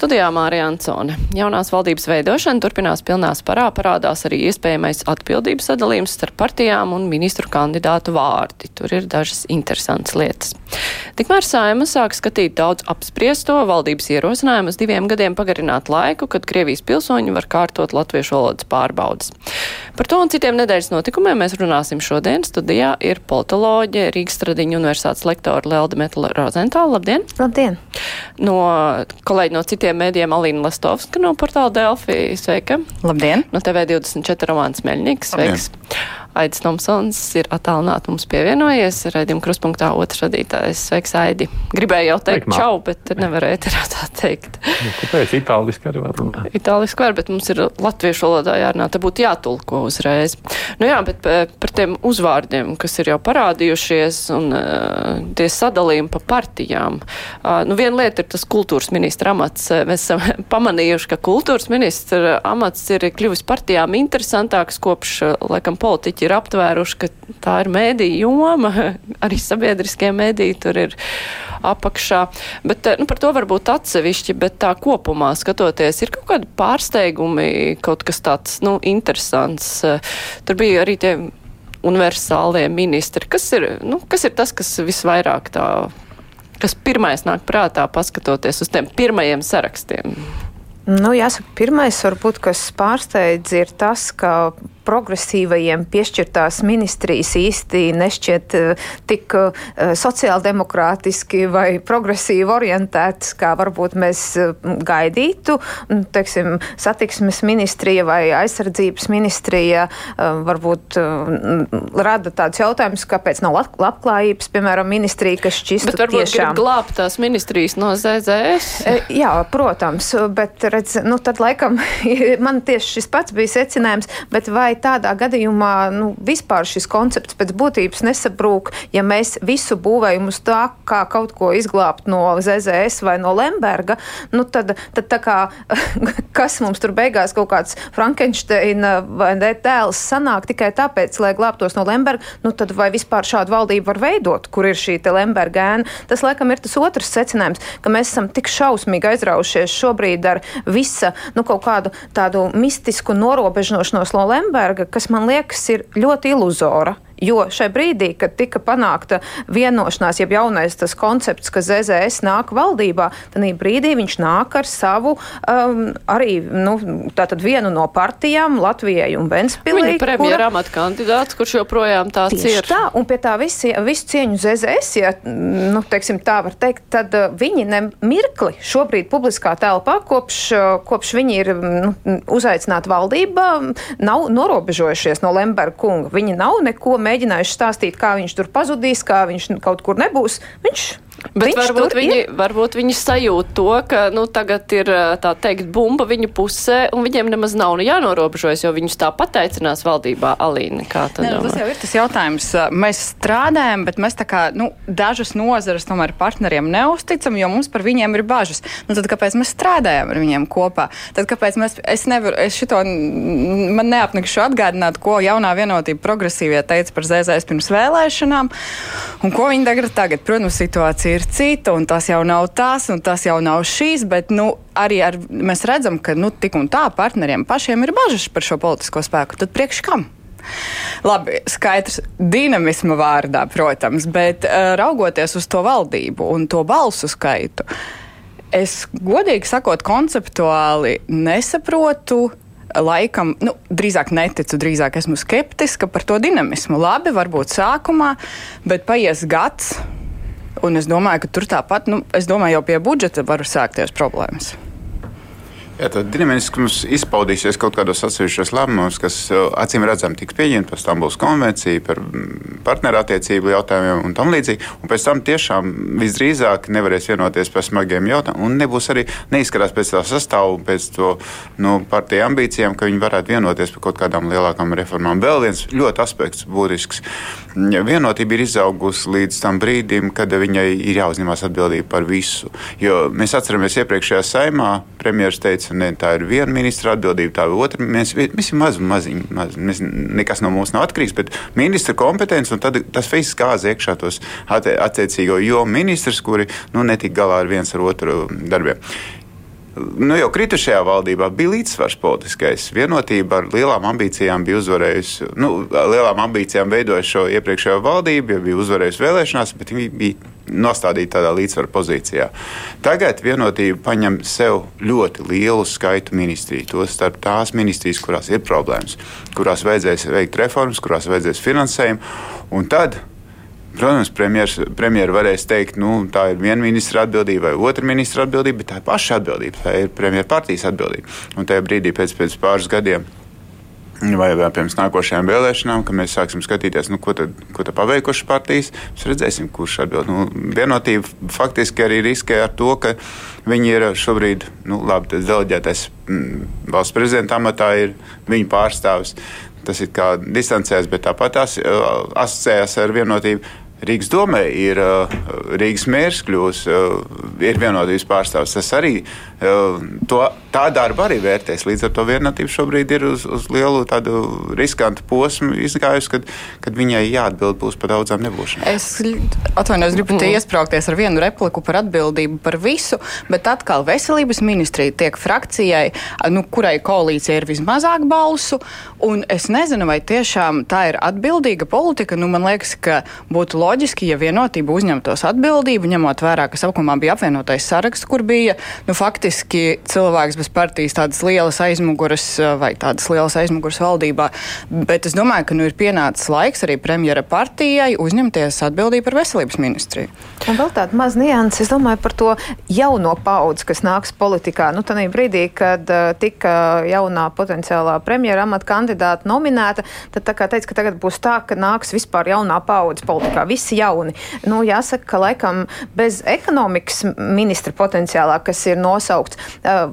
Studijā Mārija Ansone. Jaunās valdības veidošana turpinās pilnā sparā, parādās arī iespējamais atbildības sadalījums starp partijām un ministru kandidātu vārdi. Tur ir dažas interesantas lietas. Tikmēr saima sāk skatīt daudz apspriesto valdības ierosinājumu uz diviem gadiem pagarināt laiku, kad Krievijas pilsoņi var kārtot latviešu valodas pārbaudas. Par to un citiem nedēļas notikumiem mēs runāsim šodien. Studijā ir politoloģe Rīgas Stradiņa universitātes lektora Lelda Metla Rozentāla. Labdien! Labdien! No kolēģi no citiem mēdiem Alīna Lastovska no portāla Delfī. Sveika! Labdien! No TV24 Romāns Meļņiks. Sveiks! Labdien. Aidis Tomsons ir attālināti mums pievienojies. Raidījuma kruspunktā otrs radītājs. Sveiks, Aidi! Gribēju jau teikt Sveik, čau, bet nevarēju tā teikt. Nu, kāpēc itāliski arī var runāt? Itāliski var, bet mums ir latviešu valodā jārunā. Te būtu jātulko uzreiz. Nu jā, bet par tiem uzvārdiem, kas ir jau parādījušies un uh, tie sadalījumi pa partijām. Uh, nu, viena lieta ir tas kultūras ministra amats. Mēs esam pamanījuši, ka kultūras ministra amats ir kļuvis partijām interesantāks kopš, laikam, politiķi politiķi ir aptvēruši, ka tā ir mēdīja joma, arī sabiedriskie mēdīji tur ir apakšā. Bet, eh, nu, par to varbūt atsevišķi, bet tā kopumā skatoties, ir kaut kādi pārsteigumi, kaut kas tāds, nu, interesants. Tur bija arī tie universālie ministri. Kas ir, nu, kas ir tas, kas visvairāk tā, kas pirmais nāk prātā, paskatoties uz tiem pirmajiem sarakstiem? Nu, jāsaka, pirmais, varbūt, kas pārsteidz, ir tas, ka progresīvajiem piešķirtās ministrijas īsti nešķiet uh, tik uh, sociāldemokrātiski vai progresīvi orientētas, kā varbūt mēs uh, gaidītu. Teiksim, satiksmes ministrija vai aizsardzības ministrija varbūt rada tāds jautājums, kāpēc nav labklājības, piemēram, ministrija, kas šķistu tiešām. glābt tās ministrijas no ZZS? E, jā, protams, bet redz, nu tad laikam man tieši šis pats bija secinājums, bet vai tādā gadījumā nu, vispār šis koncepts pēc būtības nesabrūk, ja mēs visu būvējam uz tā, kā kaut ko izglābt no ZZS vai no Lemberga, nu tad, tad tā kā, kas mums tur beigās kaut kāds Frankensteina vai ne tēls sanāk tikai tāpēc, lai glābtos no Lemberga, nu tad vai vispār šādu valdību var veidot, kur ir šī te Lemberga ēna? Tas laikam ir tas otrs secinājums, ka mēs esam tik šausmīgi aizraušies šobrīd ar visa, nu kaut kādu tādu mistisku norobežošanos no Lemberga, Lemberga, kas man liekas ir ļoti iluzora. Jo šai brīdī, kad tika panākta vienošanās, jeb jaunais tas koncepts, ka ZZS nāk valdībā, tad brīdī viņš nāk ar savu um, arī nu, vienu no partijām, Latvijai un Ventspilī. Viņa premjera amata kandidāts, kurš joprojām tāds ir. Tā, un pie tā visi, visu cieņu ZZS, ja nu, teiksim, tā var teikt, tad uh, viņi nemirkli šobrīd publiskā telpā, kopš, uh, kopš viņi ir nu, uzaicināti valdībā, nav norobežojušies no Lemberga kunga. Viņi nav neko mēģinājuši mēģinājuši stāstīt, kā viņš tur pazudīs, kā viņš kaut kur nebūs. Viņš Bet varbūt viņi, ir. varbūt viņi sajūt to, ka nu, tagad ir tā teikt bumba viņu pusē, un viņiem nemaz nav nu, jānorobežojas, jo viņus tā pateicinās valdībā Alīna. Ne, nu, tas jau ir tas jautājums. Mēs strādājam, bet mēs tā kā nu, dažas nozares tomēr partneriem neusticam, jo mums par viņiem ir bažas. Nu, tad kāpēc mēs strādājam ar viņiem kopā? Tad kāpēc mēs, es nevaru, es šito, man neapnikšu atgādināt, ko jaunā vienotība progresīvie teica par ZZS pirms vēlēšanām, un ko viņi tagad tagad. Protams, situācija ir cita, un tas jau nav tas, un tas jau nav šīs, bet nu, arī ar, mēs redzam, ka nu, tik un tā partneriem pašiem ir bažas par šo politisko spēku. Tad priekš kam? Labi, skaidrs, dinamisma vārdā, protams, bet uh, raugoties uz to valdību un to balsu skaitu, es godīgi sakot, konceptuāli nesaprotu. Laikam, nu, drīzāk neticu, drīzāk esmu skeptiska par to dinamismu. Labi, varbūt sākumā, bet paies gads, Un es domāju, ka tur tāpat, nu, es domāju, jau pie budžeta var sākties problēmas. Jā, tad dinamiskums izpaudīsies kaut kādos atsevišķos lēmumos, kas uh, acīm redzami tiks pieņemti par Stambulas konvenciju, par mm, partnerattiecību jautājumiem un tam līdzīgi. Un pēc tam tiešām visdrīzāk nevarēs vienoties par smagiem jautājumiem. Un nebūs arī neizskatās pēc tā sastāvu, pēc to nu, partiju ambīcijām, ka viņi varētu vienoties par kaut kādām lielākām reformām. Vēl viens ļoti aspekts būtisks. Vienotība ir izaugusi līdz tam brīdim, kad viņai ir jāuzņemas atbildība par visu. Jo mēs atceramies iepriekšējā saimā, premjerministrs teica, ne, tā ir viena ministra atbildība, tā ir otra. Mēs, mēs esam mazi, maziņi, maz, mēs, nekas no mums nav atkarīgs, bet ministra kompetence un tad tas viss gāza iekšā tos attiecīgo jomu ministrs, kuri nu, netika galā ar viens ar otru darbiem. Nu, jau kritušajā valdībā bija līdzsvars politiskais. Vienotība ar lielām ambīcijām bija uzvarējusi, nu, lielām ambīcijām veidojusi šo iepriekšējo valdību, ja bija uzvarējusi vēlēšanās, bet viņi bija nostādīti tādā līdzsvara pozīcijā. Tagad vienotība paņem sev ļoti lielu skaitu ministriju. Tos starp tās ministrijas, kurās ir problēmas, kurās vajadzēs veikt reformas, kurās vajadzēs finansējumu. Un tad Protams, premjerministrs varēs teikt, ka nu, tā ir viena ministra atbildība vai otra ministra atbildība, bet tā ir paša atbildība. Tā ir premjerministra atbildība. Un tajā brīdī, pēc, pēc pāris gadiem, vai vēl pirms nākošajām vēlēšanām, kad mēs sāksim skatīties, nu, ko tad, ko tad paveikušas partijas, mēs redzēsim, kurš atbild. Nu, vienotība faktiski arī riskē ar to, ka viņi ir šobrīd, nu, labi, deleģētais mm, valsts prezidenta amatā ir viņa pārstāvis. Tas ir kā distancēs, bet tāpat tās asociējās ar vienotību. Rīgas domē ir Rīgas mērs kļūs, ir vienotības pārstāvs. Tas arī to, tā darba arī vērtēs. Līdz ar to vienotība šobrīd ir uz, uz lielu tādu riskantu posmu izgājusi, kad, kad viņai jāatbild būs par daudzām nebūšanām. Es atvainojos, gribu te iesprāgties ar vienu repliku par atbildību par visu, bet atkal veselības ministrija tiek frakcijai, nu, kurai koalīcija ir vismazāk balsu, un es nezinu, vai tiešām tā ir atbildīga politika. Nu, man liekas, ka būtu loģiski loģiski, ja vienotība uzņemtos atbildību, ņemot vērā, ka sākumā bija apvienotais saraksts, kur bija nu, faktiski cilvēks bez partijas tādas lielas aizmuguras vai tādas lielas aizmuguras valdībā. Bet es domāju, ka nu, ir pienācis laiks arī premjera partijai uzņemties atbildību par veselības ministriju. Un vēl tāda maza nianses, es domāju par to jauno paudzi, kas nāks politikā. Nu, Tanī brīdī, kad uh, tika jaunā potenciālā premjera amata kandidāta nominēta, tad tā kā teica, ka tagad būs tā, ka nāks vispār jaunā paudze politikā. Visi visi jauni. Nu, jāsaka, ka laikam bez ekonomikas ministra potenciālā, kas ir nosaukts,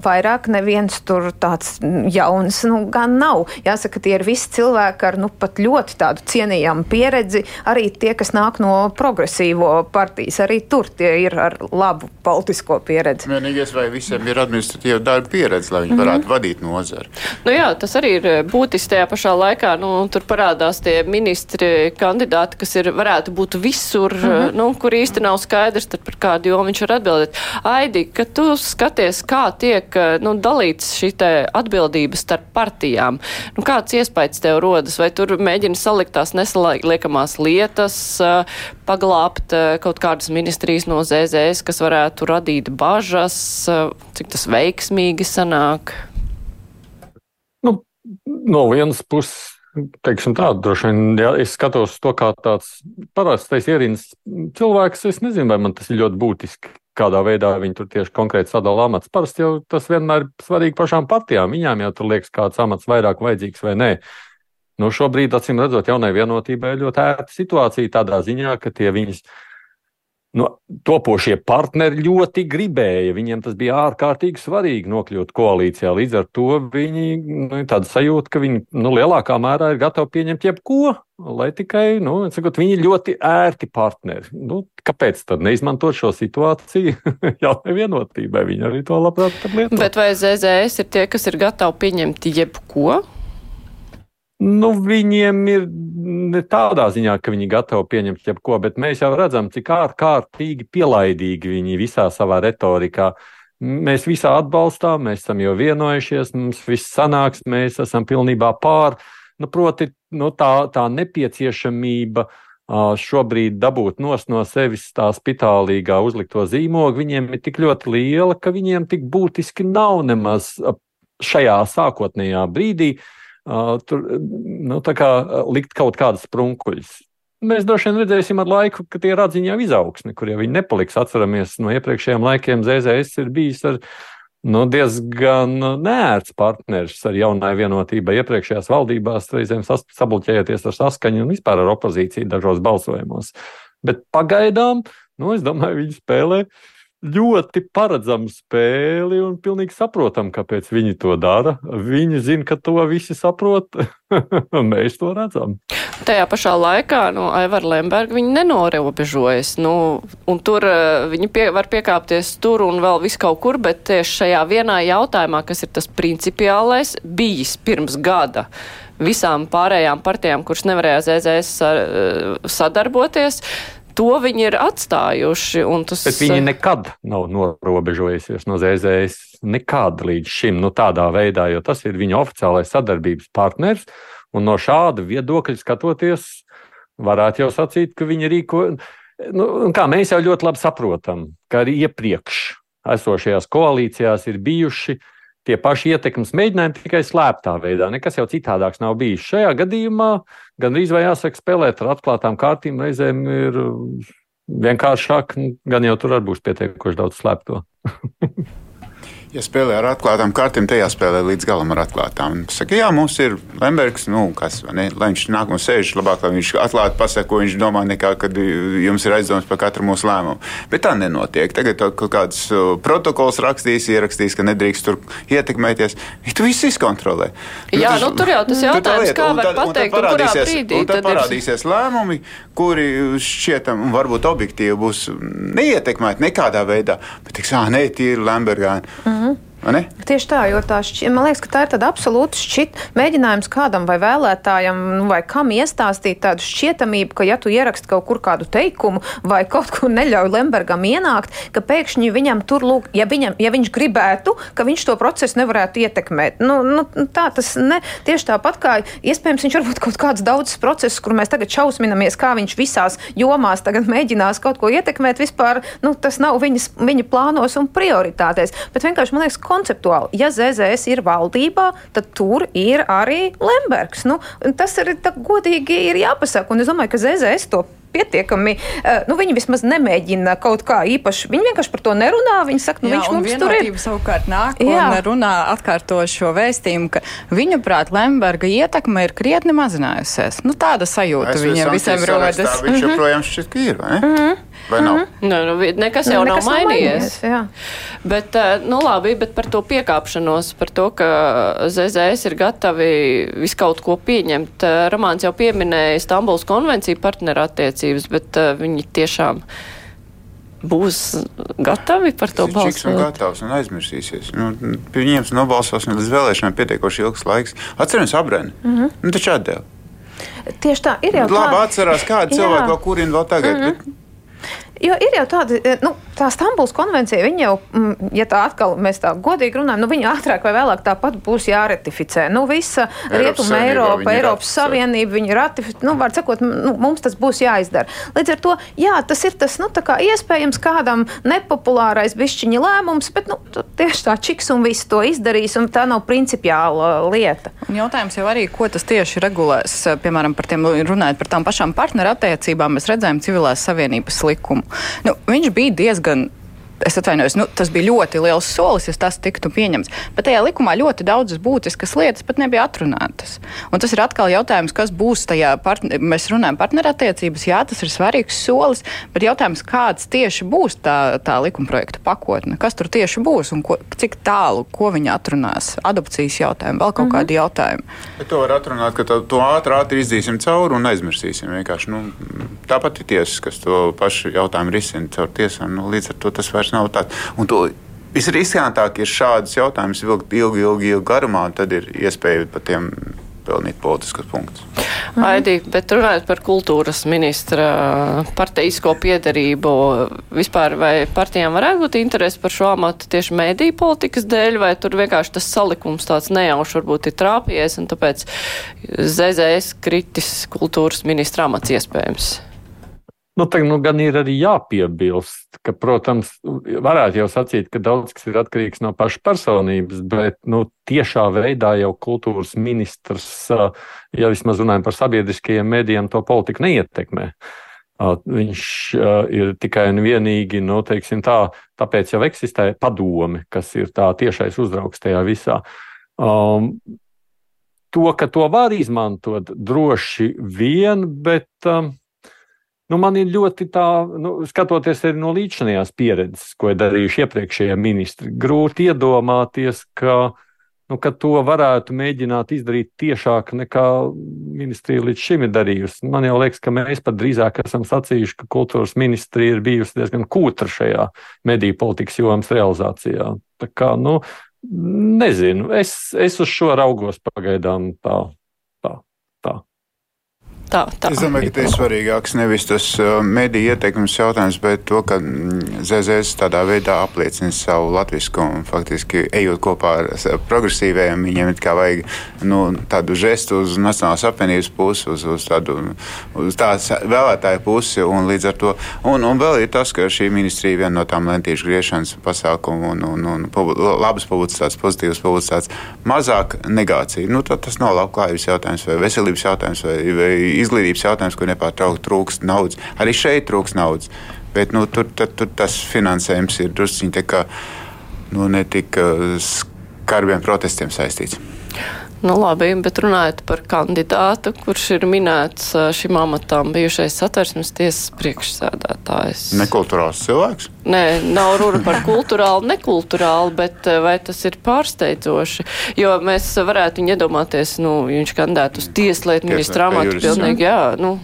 vairāk neviens tur tāds jauns nu, gan nav. Jāsaka, tie ir visi cilvēki ar nu, pat ļoti tādu cienījamu pieredzi. Arī tie, kas nāk no progresīvo partijas, arī tur tie ir ar labu politisko pieredzi. Vienīgais, vai visiem ir administratīva darba pieredze, lai viņi mm -hmm. varētu vadīt nozari. Nu jā, tas arī ir būtiski tajā pašā laikā. Nu, tur parādās tie ministri kandidāti, kas ir, varētu būt visur, mm -hmm. nu, kur īsti nav skaidrs, par kādu jomu viņš var atbildēt. Aidi, ka tu skaties, kā tiek nu, dalīts šī atbildības starp partijām, nu, kāds iespējas tev rodas, vai tur mēģina salikt tās nesaliekamās lietas, paglābt kaut kādas ministrijas no ZZS, kas varētu radīt bažas, cik tas veiksmīgi sanāk? Nu, no vienas puses teiksim tā, droši vien, ja es skatos to kā tāds parastais ierīnas cilvēks, es nezinu, vai man tas ir ļoti būtiski, kādā veidā viņi tur tieši konkrēti sadala amats. Parasti jau tas vienmēr ir svarīgi pašām partijām. Viņām jau tur liekas, kāds amats vairāk vajadzīgs vai nē. Nu, šobrīd, acīm redzot, jaunai vienotībai ļoti ērta situācija tādā ziņā, ka tie viņas nu, topošie partneri ļoti gribēja. Viņiem tas bija ārkārtīgi svarīgi nokļūt koalīcijā. Līdz ar to viņi nu, tāda sajūta, ka viņi nu, lielākā mērā ir gatavi pieņemt jebko, lai tikai nu, sakot, viņi ir ļoti ērti partneri. Nu, kāpēc tad neizmantot šo situāciju jaunai vienotībai? Viņi arī to labprāt lietot. Bet vai ZZS ir tie, kas ir gatavi pieņemt jebko? Nu, viņiem ir ne tādā ziņā, ka viņi gatavi pieņemt jebko, bet mēs jau redzam, cik ārkārtīgi pielaidīgi viņi visā savā retorikā. Mēs visā atbalstām, mēs esam jau vienojušies, mums viss sanāks, mēs esam pilnībā pār. Nu, proti, nu, tā, tā nepieciešamība šobrīd dabūt no sevis tā spitālīgā uzlikto zīmogu, viņiem ir tik ļoti liela, ka viņiem tik būtiski nav nemaz šajā sākotnējā brīdī uh, tur nu, likt kaut kādas sprunkuļus. Mēs droši vien redzēsim ar laiku, ka tie ir atziņā izaugsme, kur jau viņi nepaliks. Atceramies no iepriekšējiem laikiem, ZZS ir bijis ar nu, diezgan nērts partneris ar jaunai vienotībai. Iepriekšējās valdībās reizēm sabloķējoties ar saskaņu un vispār ar opozīciju dažos balsojumos. Bet pagaidām, nu, es domāju, viņi spēlē ļoti paredzamu spēli un pilnīgi saprotam, kāpēc viņi to dara. Viņi zina, ka to visi saprot, un mēs to redzam. Tajā pašā laikā nu, Aivar Lemberga viņi nenorobežojas. Nu, tur uh, viņi pie, var piekāpties tur un vēl vis kaut kur, bet tieši šajā vienā jautājumā, kas ir tas principiālais, bijis pirms gada visām pārējām partijām, kuras nevarēja ZZS sadarboties, to viņi ir atstājuši. Tas... Bet viņi nekad nav norobežojusies no ZZS. Nekad līdz šim, nu, tādā veidā, jo tas ir viņa oficiālais sadarbības partners. Un no šāda viedokļa skatoties, varētu jau sacīt, ka viņi rīko. Nu, kā mēs jau ļoti labi saprotam, ka arī iepriekš esošajās koalīcijās ir bijuši uh, tie paši ietekmes mēģinājumi tikai slēptā veidā. Nekas jau citādāks nav bijis. Šajā gadījumā gan arī jāsaka, spēlēt ar atklātām kārtīm reizēm ir vienkāršāk, gan jau tur arī būs pietiekoši daudz slēpto. Ja spēlē ar atklātām kartēm, tad jāspēlē līdz galam ar atklātām. Saka, jā, mums ir Lembergs, nu, kas, ne, lai viņš nāk un sēž, labāk, lai viņš atklāti pasaka, ko viņš domā, nekā, kad jums ir aizdoms par katru mūsu lēmumu. Bet tā nenotiek. Tagad kaut kāds protokols rakstīs, ierakstīs, ka nedrīkst tur ietekmēties. Ja tu viss izkontrolē. Nu, jā, tas, nu, tur jau tas jautājums, kā var tad, pateikt, un, un kurā brīdī. Un tad, tad parādīsies ir... lēmumi, kuri šķietam un varbūt objektīvi būs neietekmēti nekādā veidā. Bet, tiks, ah, nē, ir Lembergāni. Mm. Mm-hmm. Tieši tā, jo tā šķi, man liekas, ka tā ir tāda absolūta šķit, mēģinājums kādam vai vēlētājam, nu, vai kam iestāstīt tādu šķietamību, ka, ja tu ieraksti kaut kur kādu teikumu vai kaut kur neļauj Lembergam ienākt, ka pēkšņi viņam tur, lūk, ja, viņam, ja viņš gribētu, ka viņš to procesu nevarētu ietekmēt. Nu, nu, tā tas ne, tieši tāpat kā iespējams viņš varbūt kaut kāds daudzs process, kur mēs tagad šausminamies, kā viņš visās jomās tagad mēģinās kaut ko ietekmēt, vispār nu, tas nav viņas, viņa plānos un prioritātēs. Bet vienkārši man liekas, konceptuāli. Ja ZZS ir valdībā, tad tur ir arī Lembergs. Nu, tas arī godīgi ir jāpasaka. Un es domāju, ka ZZS to pietiekami. Uh, nu, viņi vismaz nemēģina kaut kā īpaši. Viņi vienkārši par to nerunā. Viņi saka, nu, Jā, viņš mums tur ir. savukārt nāk Jā. un runā atkārto šo vēstījumu, ka viņu prāt Lemberga ietekme ir krietni mazinājusies. Nu, tāda sajūta viņiem visiem rodas. Viņš joprojām šķiet, ka ir, vai ne? Mm -hmm. Vai nav? Mm -hmm. nu, nu, nekas jau nekas nav mainījies. Nav mainījies bet, eh, nu, labi, bet par to piekāpšanos, par to, ka ZZS ir gatavi visu kaut ko pieņemt. Eh, Romāns jau pieminēja Stambuls konvenciju partnerattiecības, bet uh, viņi tiešām būs gatavi par to balsot. Čiks un gatavs un aizmirsīsies. Nu, viņiem nobalsos līdz vēlēšanām pietiekoši ilgs laiks. Atceramies abrēnu. Mm -hmm. nu, taču atdēļ. Tieši tā ir jau. Labi, atcerās, kādi cilvēki vēl kurina vēl tagad. Mm -hmm. Jo ir jau tāda, e, nu, tā Stambuls konvencija, viņa jau, mm, ja tā atkal mēs tā godīgi runājam, nu, viņa ātrāk vai vēlāk tāpat būs jāratificē. Nu, visa Rietuma Eiropa, Eiropas Savienība, viņa ratificē, nu, var sakot, nu, mums tas būs jāizdara. Līdz ar to, jā, tas ir tas, nu, tā kā iespējams kādam nepopulārais bišķiņa lēmums, bet, nu, tieši tā čiks un viss to izdarīs, un tā nav principiāla lieta. Un jautājums jau arī, ko tas tieši regulēs, piemēram, par tiem runājot par tām pašām partnerattiecībām, mēs redzējām civilās savienības likumu. Nu, viņš bija diezgan es atvainojos, nu, tas bija ļoti liels solis, ja tas tiktu pieņemts. Bet tajā likumā ļoti daudzas būtiskas lietas pat nebija atrunātas. Un tas ir atkal jautājums, kas būs tajā, partner, mēs runājam partnerattiecības, jā, tas ir svarīgs solis, bet jautājums, kāds tieši būs tā, tā likuma projekta pakotne, kas tur tieši būs un ko, cik tālu, ko viņi atrunās, adopcijas jautājumu, vēl kaut mm -hmm. kādi jautājumi. Bet to var atrunāt, ka to, to ātri, ātri izdzīsim cauri un aizmirsīsim. Vienkārši, nu, tāpat ir tiesas, kas to pašu jautājumu risina caur tiesām. Nu, līdz ar to tas vairs nav tāds. Un visriskantāk ir šādus jautājumus vilkt ilgi, ilgi, ilgi garumā, tad ir iespēja par tiem pelnīt politiskus punktus. Mhm. Aidī, bet runājot par kultūras ministra parteisko piedarību, vispār vai partijām varētu būt interesi par šo amatu tieši mēdī politikas dēļ, vai tur vienkārši tas salikums tāds nejauši varbūt ir trāpījies, un tāpēc ZZS kritis kultūras ministra amats iespējams? Nu, tā nu, gan ir arī jāpiebilst, ka, protams, varētu jau sacīt, ka daudz kas ir atkarīgs no pašas personības, bet nu, tiešā veidā jau kultūras ministrs, ja vismaz runājam par sabiedriskajiem mēdījiem, to politiku neietekmē. Viņš ir tikai un vienīgi, nu, teiksim tā, tāpēc jau eksistē padome, kas ir tā tiešais uzraugs tajā visā. Um, to, ka to var izmantot droši vien, bet um, Nu, man ir ļoti tā, nu, skatoties arī no līdzinājās pieredzes, ko ir darījuši iepriekšējie ministri, grūti iedomāties, ka nu, ka to varētu mēģināt izdarīt tiešāk nekā ministrija līdz šim ir darījusi. Man jau liekas, ka mēs pat drīzāk esam sacījuši, ka kultūras ministrija ir bijusi diezgan kūtra šajā mediju politikas jomas realizācijā. Tā kā, nu, nezinu, es, es uz šo raugos pagaidām tā. Tā, tā. Es domāju, ka tas ir svarīgāks nevis tas uh, mediju ieteikums jautājums, bet to, ka ZZS tādā veidā apliecina savu latviskumu. Faktiski, ejot kopā ar progresīvajiem, viņiem ir kā vajag nu, tādu žestu uz Nacionālās apvienības pusi, uz, uz tādu uz tās vēlētāju pusi. Un, to, un, un vēl ir tas, ka šī ministrija viena no tām lentīšu griešanas pasākumu un, un, un publi, labas publicitātes, pozitīvas publicitātes, mazāk negācija. Nu, tas nav labklājības jautājums vai veselības jautājums vai, vai izglītības jautājums, kur nepārtraukti trūkst naudas. Arī šeit trūkst naudas. Bet nu, tur, tur, tur tas finansējums ir druskuļi nu, ne tik skarbiem protestiem saistīts. Nu, labi, bet runājot par kandidātu, kurš ir minēts šim amatam, bijušais satversmes tiesas priekšsēdētājs. Nekulturāls cilvēks? Nē, nav runa par kultūrālu, nekultūrālu, bet vai tas ir pārsteidzoši? Jo mēs varētu viņu iedomāties, nu, viņš kandidētu uz tieslietu ministra amatu pilnīgi, jā, nu.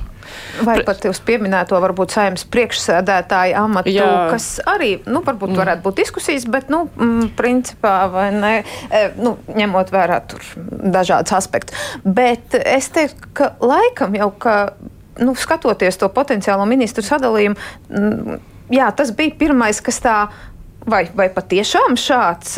Vai pat uz pieminēto varbūt saimnes priekšsēdētāja amatu, Jā. kas arī, nu, varbūt mm. varētu būt diskusijas, bet, nu, mm, principā, vai ne, e, nu, ņemot vērā tur dažādas aspektus. Bet es teiktu, ka laikam jau, ka, nu, skatoties to potenciālo ministru sadalījumu, mm, jā, tas bija pirmais, kas tā Vai, vai patiešām šāds,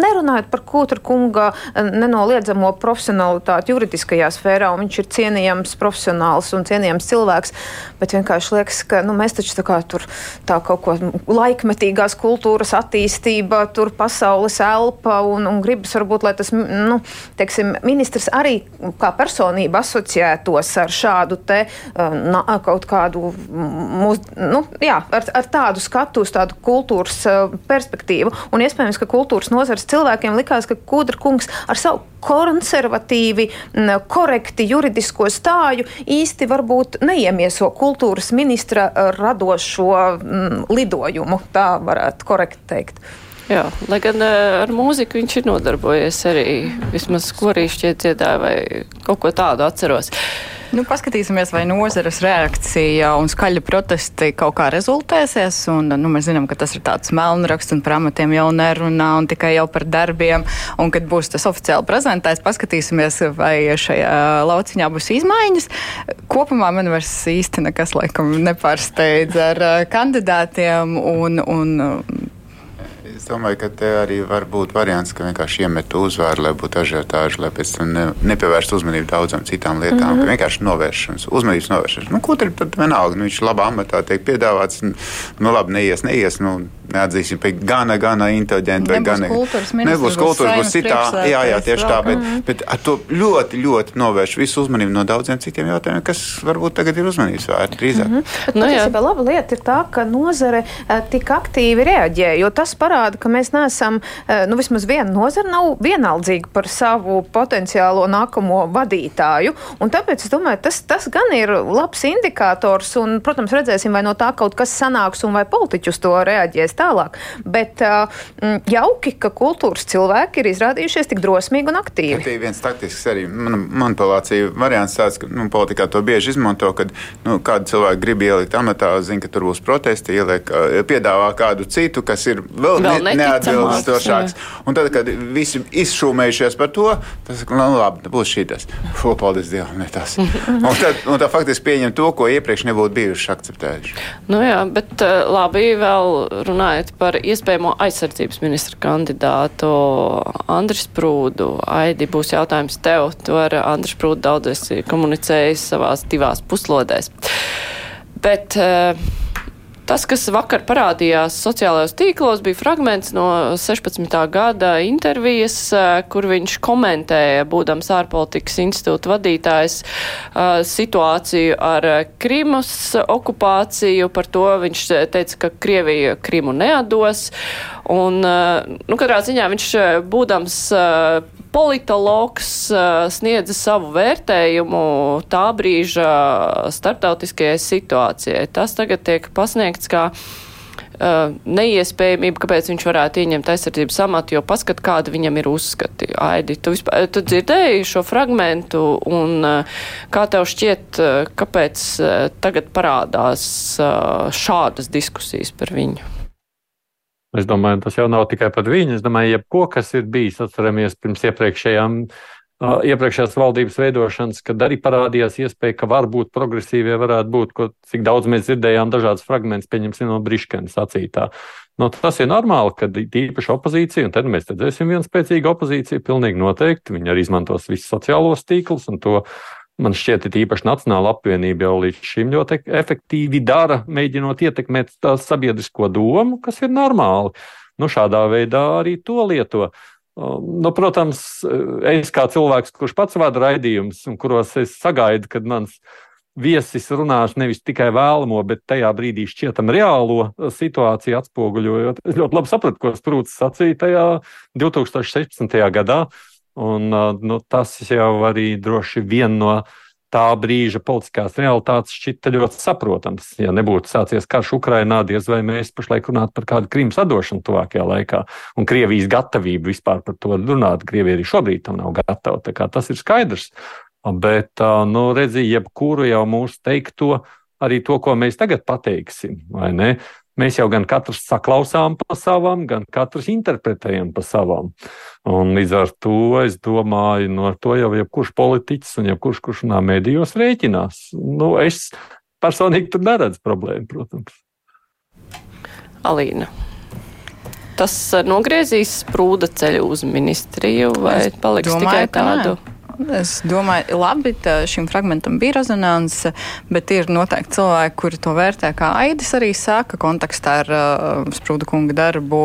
nerunājot par Kūtra kunga nenoliedzamo profesionalitāti juridiskajā sfērā, un viņš ir cienījams profesionāls un cienījams cilvēks, bet vienkārši liekas, ka nu, mēs taču tā kā tur tā kaut ko laikmetīgās kultūras attīstība, tur pasaules elpa un, un gribas varbūt, lai tas, nu, teiksim, ministrs arī kā personība asociētos ar šādu te na, kaut kādu, mūs, nu, jā, ar, ar tādu skatu uz tādu kultūru kultūras uh, perspektīvu. Un iespējams, ka kultūras nozares cilvēkiem likās, ka Kudra kungs ar savu konservatīvi, korekti juridisko stāju īsti varbūt neiemieso kultūras ministra radošo mm, lidojumu. Tā varētu korekti teikt. Jā, lai gan ar mūziku viņš ir nodarbojies arī vismaz skorīšķi dziedāja vai kaut ko tādu atceros. Nu, paskatīsimies, vai nozares reakcija un skaļa protesti kaut kā rezultēsies. Un, nu, mēs zinām, ka tas ir tāds melnraksts un par amatiem jau nerunā un tikai jau par darbiem. Un, kad būs tas oficiāli prezentēts, paskatīsimies, vai šajā lauciņā būs izmaiņas. Kopumā man vairs īsti nekas laikam nepārsteidz ar kandidātiem un, un Es domāju, ka te arī var būt variants, ka vienkārši iemetu uzvāru, lai būtu ažiotāži, lai pēc tam ne, nepievērstu uzmanību daudzām citām lietām. Mm -hmm. Vienkārši novēršanas, uzmanības novēršanas. Nu, ko tad vienalga? Nu, viņš labā amatā tiek piedāvāts. Nu, nu labi, neies, neies. Nu, neatzīsim, ka gana, gana inteliģenti vai gana. Nebūs kultūras, būs citā. Jā, jā, tieši tā. Bet, mm. bet ar to ļoti, ļoti novērš visu uzmanību no daudziem citiem jautājumiem, kas varbūt tagad ir uzmanības vērti drīzāk. Mm -hmm. Bet, nu, jā. laba lieta ir tā, ka nozare tik aktīvi reaģē, jo tas parāda tāda, ka mēs neesam, eh, nu, vismaz viena nozara nav vienaldzīga par savu potenciālo nākamo vadītāju. Un tāpēc es domāju, tas, tas gan ir labs indikators, un, protams, redzēsim, vai no tā kaut kas sanāks, un vai politiķi uz to reaģēs tālāk. Bet uh, jauki, ka kultūras cilvēki ir izrādījušies tik drosmīgi un aktīvi. Tā ir viens taktisks arī manipulācija variants tāds, ka nu, politikā to bieži izmanto, kad nu, kādu cilvēku grib ielikt amatā, zina, ka tur būs protesti, ieliek, piedāvā kādu citu, kas ir vēl, vēl ne, neatbilstošāks. Un tad, kad visi izšūmējušies par to, tas nu, labi, būs šī tas. Fo, paldies Dievam, ne tas. un tad, un tad faktiski pieņem to, ko iepriekš nebūtu bijuši akceptējuši. Nu jā, bet eh, labi, vēl runājot par iespējamo aizsardzības ministra kandidātu Andris Prūdu. Aidi, būs jautājums tev. Tu ar Andris Prūdu daudz esi komunicējis savās divās puslodēs. Bet uh, Tas, kas vakar parādījās sociālajos tīklos, bija fragments no 16. gada intervijas, eh, kur viņš komentēja, būdams ārpolitikas institūta vadītājs, eh, situāciju ar Krimas okupāciju. Par to viņš teica, ka Krievija Krimu neatdos. Un, eh, nu, katrā ziņā viņš, būdams politologs sniedza savu vērtējumu tā brīža starptautiskajai situācijai. Tas tagad tiek pasniegts kā uh, neiespējamība, kāpēc viņš varētu ieņemt aizsardzības amatu, jo paskat, kāda viņam ir uzskati. Aidi, tu, vispār, tu dzirdēji šo fragmentu un uh, kā tev šķiet, kāpēc tagad parādās šādas diskusijas par viņu? Es domāju, tas jau nav tikai par viņu. Es domāju, jebko, kas ir bijis, atceramies pirms iepriekšējām iepriekšējās valdības veidošanas, kad arī parādījās iespēja, ka varbūt progresīvie varētu būt, ko, cik daudz mēs dzirdējām, dažādas fragmentus, pieņemsim no Briškenas sacītā. Nu, tas ir normāli, ka īpaši opozīcija, un tad mēs redzēsim vienu spēcīgu opozīciju, pilnīgi noteikti. Viņi arī izmantos visus sociālos tīklus, un to man šķiet, ir īpaši Nacionāla apvienība jau līdz šim ļoti efektīvi dara, mēģinot ietekmēt tā sabiedrisko domu, kas ir normāli. Nu, šādā veidā arī to lietot. Um, nu, protams, es kā cilvēks, kurš pats vada raidījumus, un kuros es sagaidu, kad mans viesis runās nevis tikai vēlamo, bet tajā brīdī šķietam reālo situāciju atspoguļojot. Es ļoti labi sapratu, ko Sprūts sacīja tajā 2016. gadā, un nu, tas jau arī droši vien no tā brīža politiskās realitātes šķita ļoti saprotams. Ja nebūtu sācies karš Ukrainā, diez vai mēs pašlaik runātu par kādu Krimas atdošanu tuvākajā laikā. Un Krievijas gatavību vispār par to runāt. Krievija arī šobrīd tam nav gatava. Tas ir skaidrs. Bet, nu, redziet, jebkuru jau mūsu teikto, arī to, ko mēs tagad pateiksim, vai ne? Mēs jau gan katrs saklausām pa savam, gan katrs interpretējam pa savam. Un līdz ar to es domāju, no nu, to jau jebkurš politiķis un jebkurš, kurš runā mēdījos, rēķinās. Nu, es personīgi tur neredzu problēmu, protams. Alīna. Tas nogriezīs sprūda ceļu uz ministriju vai es paliks domāju, tikai tādu? Nē. Es domāju, labi, šim fragmentam bija rezonance, bet ir noteikti cilvēki, kuri to vērtē, kā Aidis arī saka, kontekstā ar uh, Sprūda kunga darbu,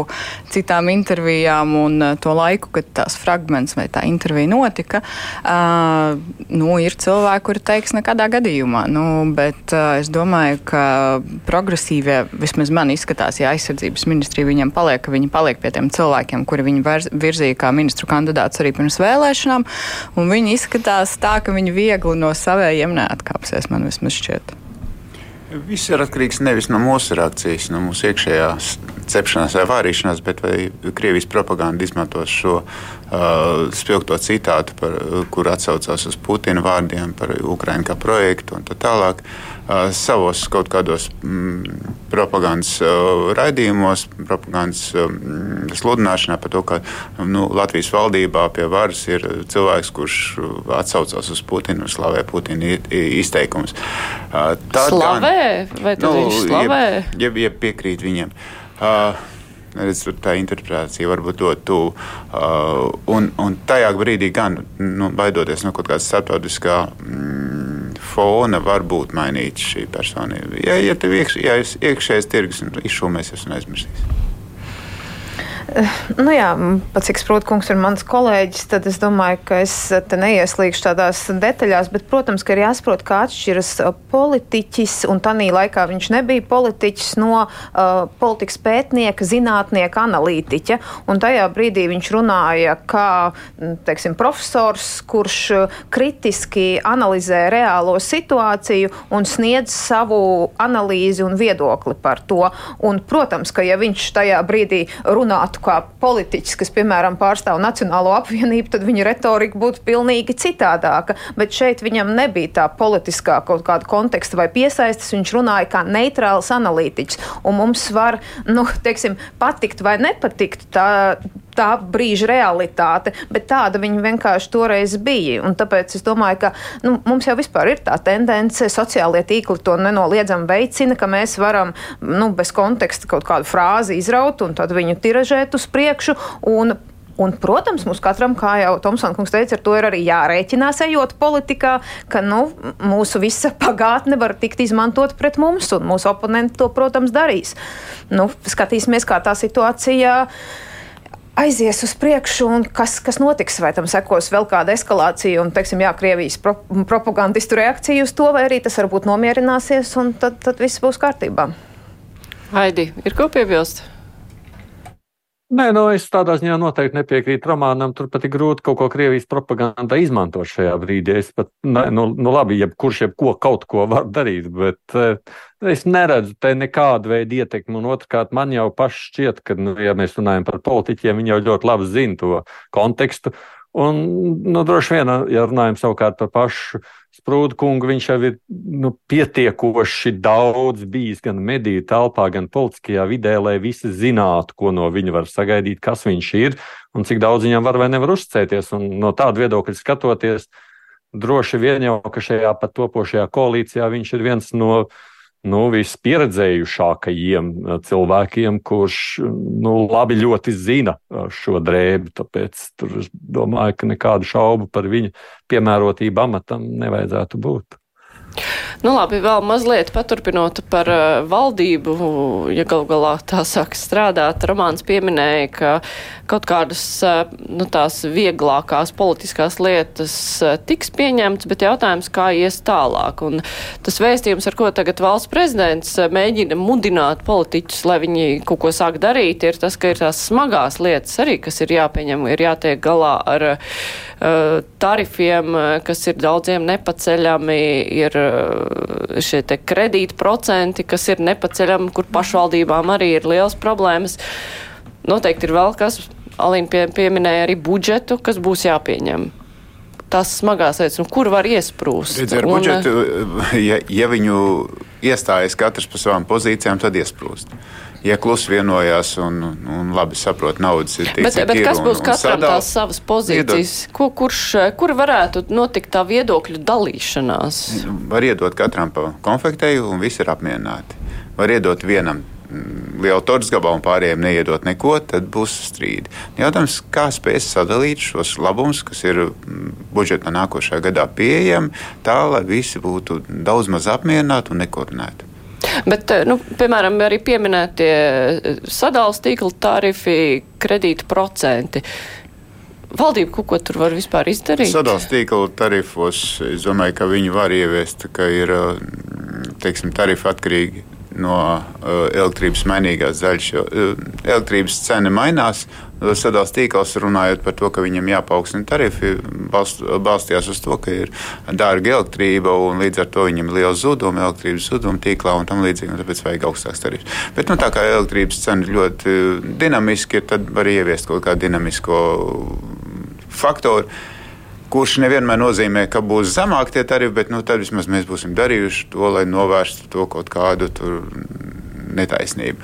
citām intervijām un uh, to laiku, kad tās fragments vai tā intervija notika. Uh, nu, ir cilvēki, kuri teiks nekādā gadījumā, nu, bet uh, es domāju, ka progresīvie, vismaz man izskatās, ja aizsardzības ministrija viņiem paliek, ka viņi paliek pie tiem cilvēkiem, kuri viņi virzīja kā ministru kandidāts arī pirms vēlēšanām. Un viņi izskatās tā, ka viņi viegli no savējiem neatkāpsies, man vismaz šķiet. Viss ir atkarīgs nevis no mūsu reakcijas, no mūsu iekšējās cepšanās vai vārīšanās, bet vai Krievijas propaganda izmantos šo uh, spilgto citātu, par, kur atsaucās uz Putina vārdiem par Ukraiņu kā projektu un tā tālāk. Uh, savos kaut kādos mm, propagandas uh, raidījumos, propagandas um, sludināšanā par to, ka nu, Latvijas valdībā pie varas ir cilvēks, kurš atsaucās uz Putinu, slavē Putina izteikumus. Tad slavē? Gan, vai tad nu, viņš slavē? Ja, ja piekrīt viņiem. Uh, redz, tā interpretācija var būt ļoti tuvu. Uh, un, un tajā brīdī, gan nu, baidoties no kaut kāda starptautiskā mm, fona var būt mainīta šī personība. Ja, ja tev iekš, ja iekšējais tirgus un aizmirsīs. Nu jā, pat cik Sprūtkungs ir mans kolēģis, tad es domāju, ka es te neieslīgšu tādās detaļās, bet, protams, ka ir jāsaprot, kā atšķiras uh, politiķis, un tanī laikā viņš nebija politiķis no uh, politikas pētnieka, zinātnieka, analītiķa, un tajā brīdī viņš runāja kā, teiksim, profesors, kurš uh, kritiski analizē reālo situāciju un sniedz savu analīzi un viedokli par to. Un, protams, ka ja viņš tajā brīdī runātu kā politiķis, kas, piemēram, pārstāv Nacionālo apvienību, tad viņa retorika būtu pilnīgi citādāka. Bet šeit viņam nebija tā politiskā kaut kāda konteksta vai piesaistes. Viņš runāja kā neitrāls analītiķis. Un mums var, nu, teiksim, patikt vai nepatikt tā tā brīža realitāte, bet tāda viņa vienkārši toreiz bija. Un tāpēc es domāju, ka nu, mums jau vispār ir tā tendence, sociālie tīkli to nenoliedzami veicina, ka mēs varam nu, bez konteksta kaut kādu frāzi izraut un tad viņu tiražēt uz priekšu. Un, Un, protams, mums katram, kā jau Tomsons kungs teica, ar to ir arī jārēķinās, ejot politikā, ka nu, mūsu visa pagātne var tikt izmantot pret mums, un mūsu oponenti to, protams, darīs. Nu, skatīsimies, kā tā situācija aizies uz priekšu un kas, kas notiks. Vai tam sekos vēl kāda eskalācija un, teiksim, jā, Krievijas pro, propagandistu reakcija uz to, vai arī tas varbūt nomierināsies un tad, tad viss būs kārtībā. Haidi, ir ko piebilst? Nē, nu es tādā ziņā noteikti nepiekrītu romānam. Turpat ir grūti kaut ko Krievijas propagandā izmantot šajā brīdī. Es pat, ne, nu, nu labi, jebkurš jebko kaut ko var darīt, bet uh, es neredzu te nekādu veidu ietekmi. Un otrkārt, man jau paši šķiet, ka, nu, ja mēs runājam par politiķiem, viņi jau ļoti labi zina to kontekstu. Un, nu, droši vien, ja runājam savukārt par pašu Sprūdu kungu, viņš jau ir nu, pietiekoši daudz bijis gan mediju telpā, gan politiskajā vidē, lai visi zinātu, ko no viņa var sagaidīt, kas viņš ir un cik daudz viņam var vai nevar uzticēties. Un no tāda viedokļa skatoties, droši vien jau, ka šajā pat topošajā koalīcijā viņš ir viens no nu, vispieredzējušākajiem eh, cilvēkiem, kurš nu, labi ļoti zina eh, šo drēbi. Tāpēc es domāju, ka nekādu šaubu par viņa piemērotību amatam nevajadzētu būt. Nu, labi, vēl mazliet paturpinot par uh, valdību, ja gal galā tā sāk strādāt. Romāns pieminēja, ka kaut kādas uh, nu, tās vieglākās politiskās lietas uh, tiks pieņemtas, bet jautājums, kā ies tālāk. Un tas vēstījums, ar ko tagad valsts prezidents mēģina mudināt politiķus, lai viņi kaut ko sāk darīt, ir tas, ka ir tās smagās lietas arī, kas ir jāpieņem, ir jātiek galā ar uh, tarifiem, kas ir daudziem nepaceļami, ir Eh, šie te kredīta procenti, kas ir nepaceļami, kur pašvaldībām arī ir liels problēmas. Noteikti ir vēl kas, Alīna pie, pieminēja arī budžetu, kas būs jāpieņem tās smagās lietas, un kur var iesprūst. Līdz ar un, budžetu, ja, ja viņu iestājas katrs pa savām pozīcijām, tad iesprūst ja klusi vienojās un, un labi saprot naudas ir tik bet, bet kas būs un, katram sadal... tās savas pozīcijas? Ko, kurš, kur varētu notikt tā viedokļu dalīšanās? Var iedot katram pa konfektēju un visi ir apmierināti. Var iedot vienam mm, lielu torts gabalu un pārējiem neiedot neko, tad būs strīdi. Jautājums, kā spēs sadalīt šos labumus, kas ir mm, budžetā nākošajā gadā pieejami, tā lai visi būtu daudz maz apmierināti un nekoordinēti. Bet, eh, nu, piemēram, arī pieminētie eh, sadalījuma tīkla tarifi, kredītu procenti. Valdība kaut ko tur var vispār izdarīt? Sadalījuma tīkla tarifos es domāju, ka viņi var ieviest, ka ir eh, teiksim, tarifi atkarīgi no uh, elektrības mainīgās daļas. Uh, elektrības cena mainās, sadalījuma tīkls runājot par to, ka viņam jāpaukstina tarifi, balst, balstījās uz to, ka ir dārga elektrība un līdz ar to viņam ir liels zudumi, elektrības zudumi tīklā un tam līdzīgi, tāpēc vajag augstāks tarifs. Bet nu, tā kā elektrības cena ļoti dinamiski ir, tad var ieviest kaut kādu dinamisko faktoru. Kurš nevienmēr nozīmē, ka būs zemāki tie tarifi, bet nu, tad vismaz mēs būsim darījuši to, lai novērstu to kaut kādu netaisnību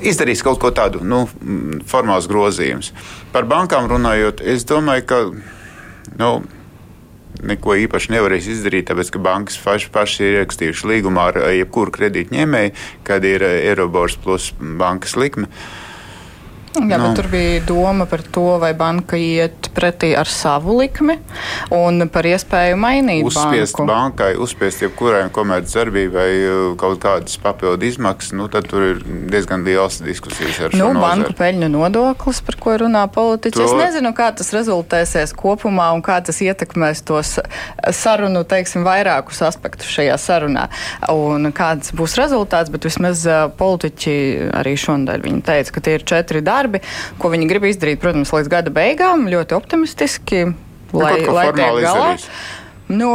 izdarīs kaut ko tādu nu, formāls grozījums. Par bankām runājot, es domāju, ka. Nu, Neko īpaši nevarēs izdarīt, tāpēc ka bankas paši, paši ir ierakstījuši līgumā ar jebkuru kredītņēmēju, kad ir Eirobors plus bankas likme. Uh, Jā, nu. bet tur bija doma par to, vai banka iet pretī ar savu likmi un par iespēju mainīt uzspiest banku. bankai, uzspiest jebkurai komercdarbībai uh, kaut kādas papildu izmaksas, nu tad tur ir diezgan liels diskusijas ar nu, šo banku peļņu nodoklis, par ko runā politiķi. To... Es nezinu, kā tas rezultēsies kopumā un kā tas ietekmēs tos sarunu, teiksim, vairākus aspektus šajā sarunā un kāds būs rezultāts, bet vismaz uh, politiķi arī šonadēļ viņi teica, ka tie ir četri darbi darbi, ko viņi grib izdarīt, protams, līdz gada beigām, ļoti optimistiski, nu, lai, lai tiek galā. Nu,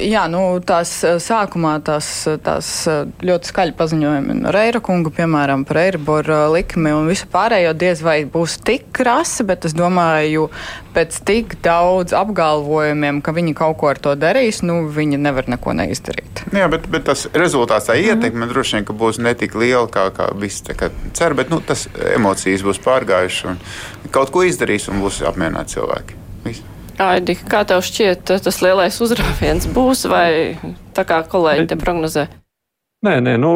jā, nu, tās sākumā tās, tās ļoti skaļi paziņojumi no Reira kunga, piemēram, par Eiriboru likmi un visu pārējo diez vai būs tik krasi, bet es domāju, pēc tik daudz apgalvojumiem, ka viņi kaut ko ar to darīs, nu, viņi nevar neko neizdarīt. Jā, bet, bet tas rezultāts, tā ietekme mm. droši vien, ka būs ne tik liela, kā, kā visi cer, bet nu, tas emocijas būs pārgājušas un kaut ko izdarīs un būs apmierināti cilvēki. Viss. Aidi, kā tev šķiet, tas lielais uzrāviens būs vai tā kā kolēģi te prognozē? Nē, nē, nu,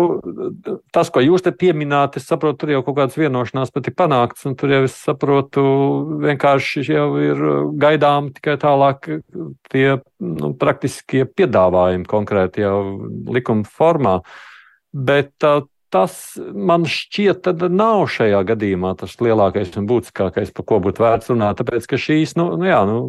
tas, ko jūs te pieminējāt, es saprotu, tur jau kaut kādas vienošanās pat ir panāktas, un tur jau es saprotu, vienkārši jau ir gaidām tikai tālāk tie nu, praktiskie piedāvājumi konkrēti jau likuma formā. Bet tā, tas man šķiet, tad nav šajā gadījumā tas lielākais un būtiskākais, par ko būtu vērts runāt. Tāpēc, ka šīs, nu, nu jā, nu,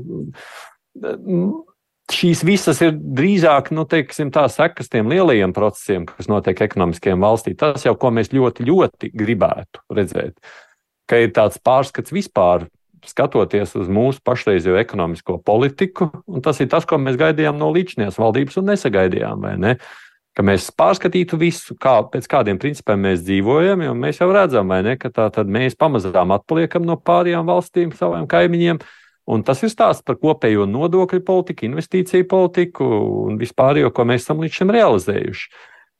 šīs visas ir drīzāk, nu, teiksim, tā sekas tiem lielajiem procesiem, kas notiek ekonomiskajiem valstī. Tas jau, ko mēs ļoti, ļoti gribētu redzēt. ka ir tāds pārskats vispār. Skatoties uz mūsu pašreizējo ekonomisko politiku, un tas ir tas, ko mēs gaidījām no līdzinājās valdības un nesagaidījām. Ne? Ka mēs pārskatītu visu, kā, pēc kādiem principiem mēs dzīvojam, jo mēs jau redzam, ne, ka tā tad mēs pamazām atpaliekam no pārējām valstīm, saviem kaimiņiem. Un tas ir stāsts par kopējo nodokļu politiku, investīciju politiku un vispārējo, ko mēs esam līdz šim realizējuši.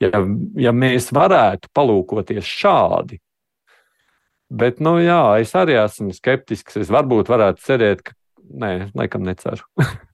Ja, ja mēs varētu palūkoties šādi, Bet, nu, jā, es arī esmu skeptisks. Es varbūt varētu cerēt, ka. Nē, laikam neceru.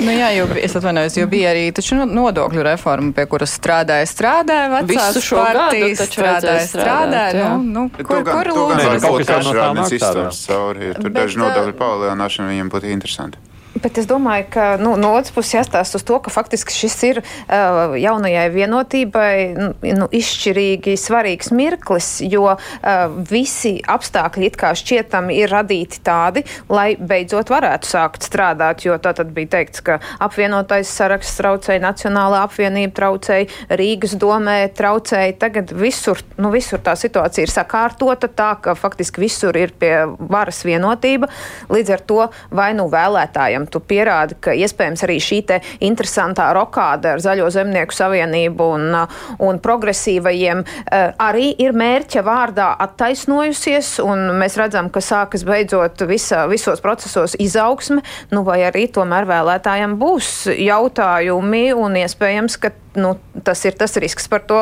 Nu jā, jau es atvainojos, jo bija arī nodokļu reforma, pie kuras strādāja, strādāja vecās Visu šo partijas, strādāja, strādāja. jā. Nu, nu, kur, gan- kur lūdzu? var kaut kas no tā šādi nāk izstāst cauri. Tur daži nodokļu palielināšana viņiem būtu interesanti. Bet es domāju, ka nu, no otras puses jāstāsta uz to, ka faktiski šis ir uh, jaunajai vienotībai nu, nu, izšķirīgi svarīgs mirklis, jo uh, visi apstākļi it kā šķietami ir radīti tādi, lai beidzot varētu sākt strādāt. Jo tā tad bija teikts, ka apvienotais saraksts traucēja, Nacionālā apvienība traucēja, Rīgas domē traucēja. Tagad visur, nu, visur tā situācija ir sakārtota tā, ka faktiski visur ir pie varas vienotība. Līdz ar to vai nu vēlētājiem tu pierādi, ka iespējams arī šī te interesantā rokāda ar Zaļo zemnieku savienību un, uh, un progresīvajiem uh, arī ir mērķa vārdā attaisnojusies, un mēs redzam, ka sākas beidzot visa, visos procesos izaugsme, nu vai arī tomēr vēlētājiem būs jautājumi un iespējams, ka nu, tas ir tas risks par to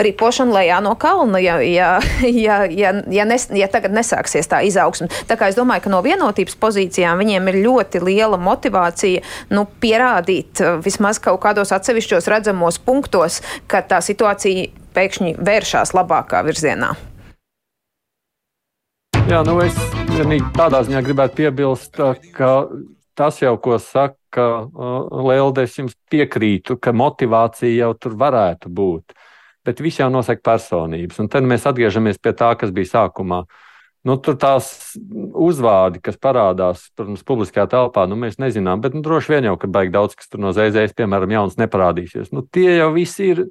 ripošanu lejā no kalna, ja, ja, ja, ja, ja, nes, ja tagad nesāksies tā izaugsme. Tā kā es domāju, ka no vienotības pozīcijām viņiem ir ļoti liela motivācija nu, pierādīt uh, vismaz kaut kādos atsevišķos redzamos punktos, ka tā situācija pēkšņi vēršās labākā virzienā. Jā, nu es vienīgi tādā ziņā gribētu piebilst, ka tas jau, ko saka uh, Lelde, es jums piekrītu, ka motivācija jau tur varētu būt. Bet viss jau nosaka personības. Un tad mēs atgriežamies pie tā, kas bija sākumā. Nu, tur tās uzvārdi, kas parādās protams, publiskajā telpā, nu, mēs nezinām. Bet nu, droši vien jau, ka baigi daudz kas tur no ZZS, piemēram, jauns neparādīsies. Nu, tie jau visi ir,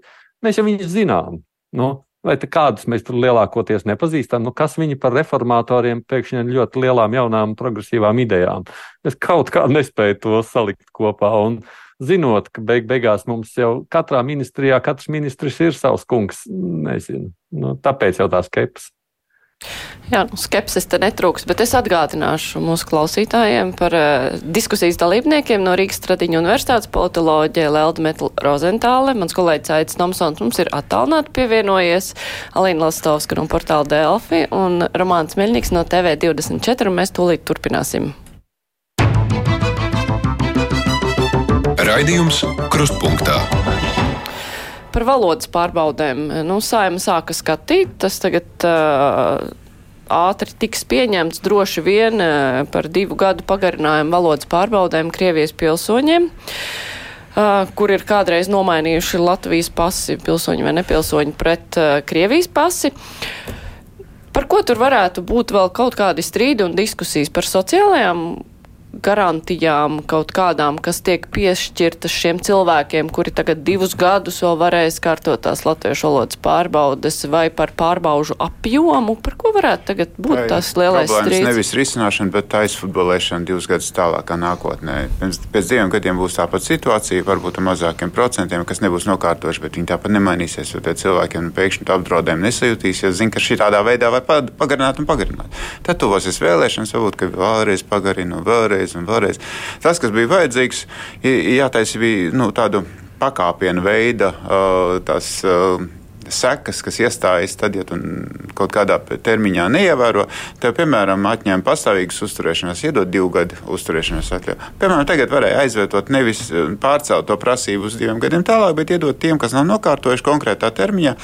mēs jau viņus zinām. Nu, vai kādus mēs tur lielākoties nepazīstam? Nu, kas viņi par reformatoriem pēkšņi ir ļoti lielām, jaunām, progresīvām idejām? Es kaut kā nespēju to salikt kopā. Un, zinot, ka beig beigās mums jau katrā ministrijā, katrs ministrs ir savs kungs, nezinu. Nu, tāpēc jau tā skepsis. Jā, nu, skepsis te netrūks, bet es atgādināšu mūsu klausītājiem par uh, diskusijas dalībniekiem no Rīgas Tradiņu universitātes politoloģija Lelda Metla Rozentāle. Mans kolēģis Aits Tomsons mums ir attālināti pievienojies, Alīna Lastovska no portāla Delfi un Romāns Meļņiks no TV24, un mēs tūlīt turpināsim. Raidījums Krustpunktā. Par valodas pārbaudēm. Nu, saima sāka skatīt, tas tagad uh, ātri tiks pieņemts droši vien par divu gadu pagarinājumu valodas pārbaudēm Krievijas pilsoņiem. Uh, kur ir kādreiz nomainījuši Latvijas pasi, pilsoņi vai nepilsoņi, pret uh, Krievijas pasi. Par ko tur varētu būt vēl kaut kādi strīdi un diskusijas par sociālajām garantijām kaut kādām, kas tiek piešķirtas šiem cilvēkiem, kuri tagad divus gadus vēl varēs kārtot tās latviešu valodas pārbaudes vai par pārbaužu apjomu, par ko varētu tagad būt Vai tas lielais strīds? Nevis risināšana, bet aizfutbolēšana divus gadus tālākā nākotnē. Pēc, pēc diviem gadiem būs tāpat situācija, varbūt ar mazākiem procentiem, kas nebūs nokārtoši, bet viņi tāpat nemainīsies. Jo tie cilvēkiem pēkšņi apdraudējumu nesajūtīs, jo zina, ka šī tādā veidā var pa- pagarināt un pagarināt. Tad tuvosies vēlēšanas, varbūt, ka vēlreiz pagarina un vēlreiz un vēlreiz. Tas, kas bija vajadzīgs, jātaisa bija nu, tādu pakāpienu veida. Uh, sekas, kas iestājas tad, ja tu kaut kādā termiņā neievēro, tev, piemēram, atņem pastāvīgas uzturēšanās, iedod divu gadu uzturēšanās atļauju. Piemēram, tagad varēja aizvietot nevis pārcelt to prasību uz diviem gadiem tālāk, bet iedot tiem, kas nav nokārtojuši konkrētā termiņā.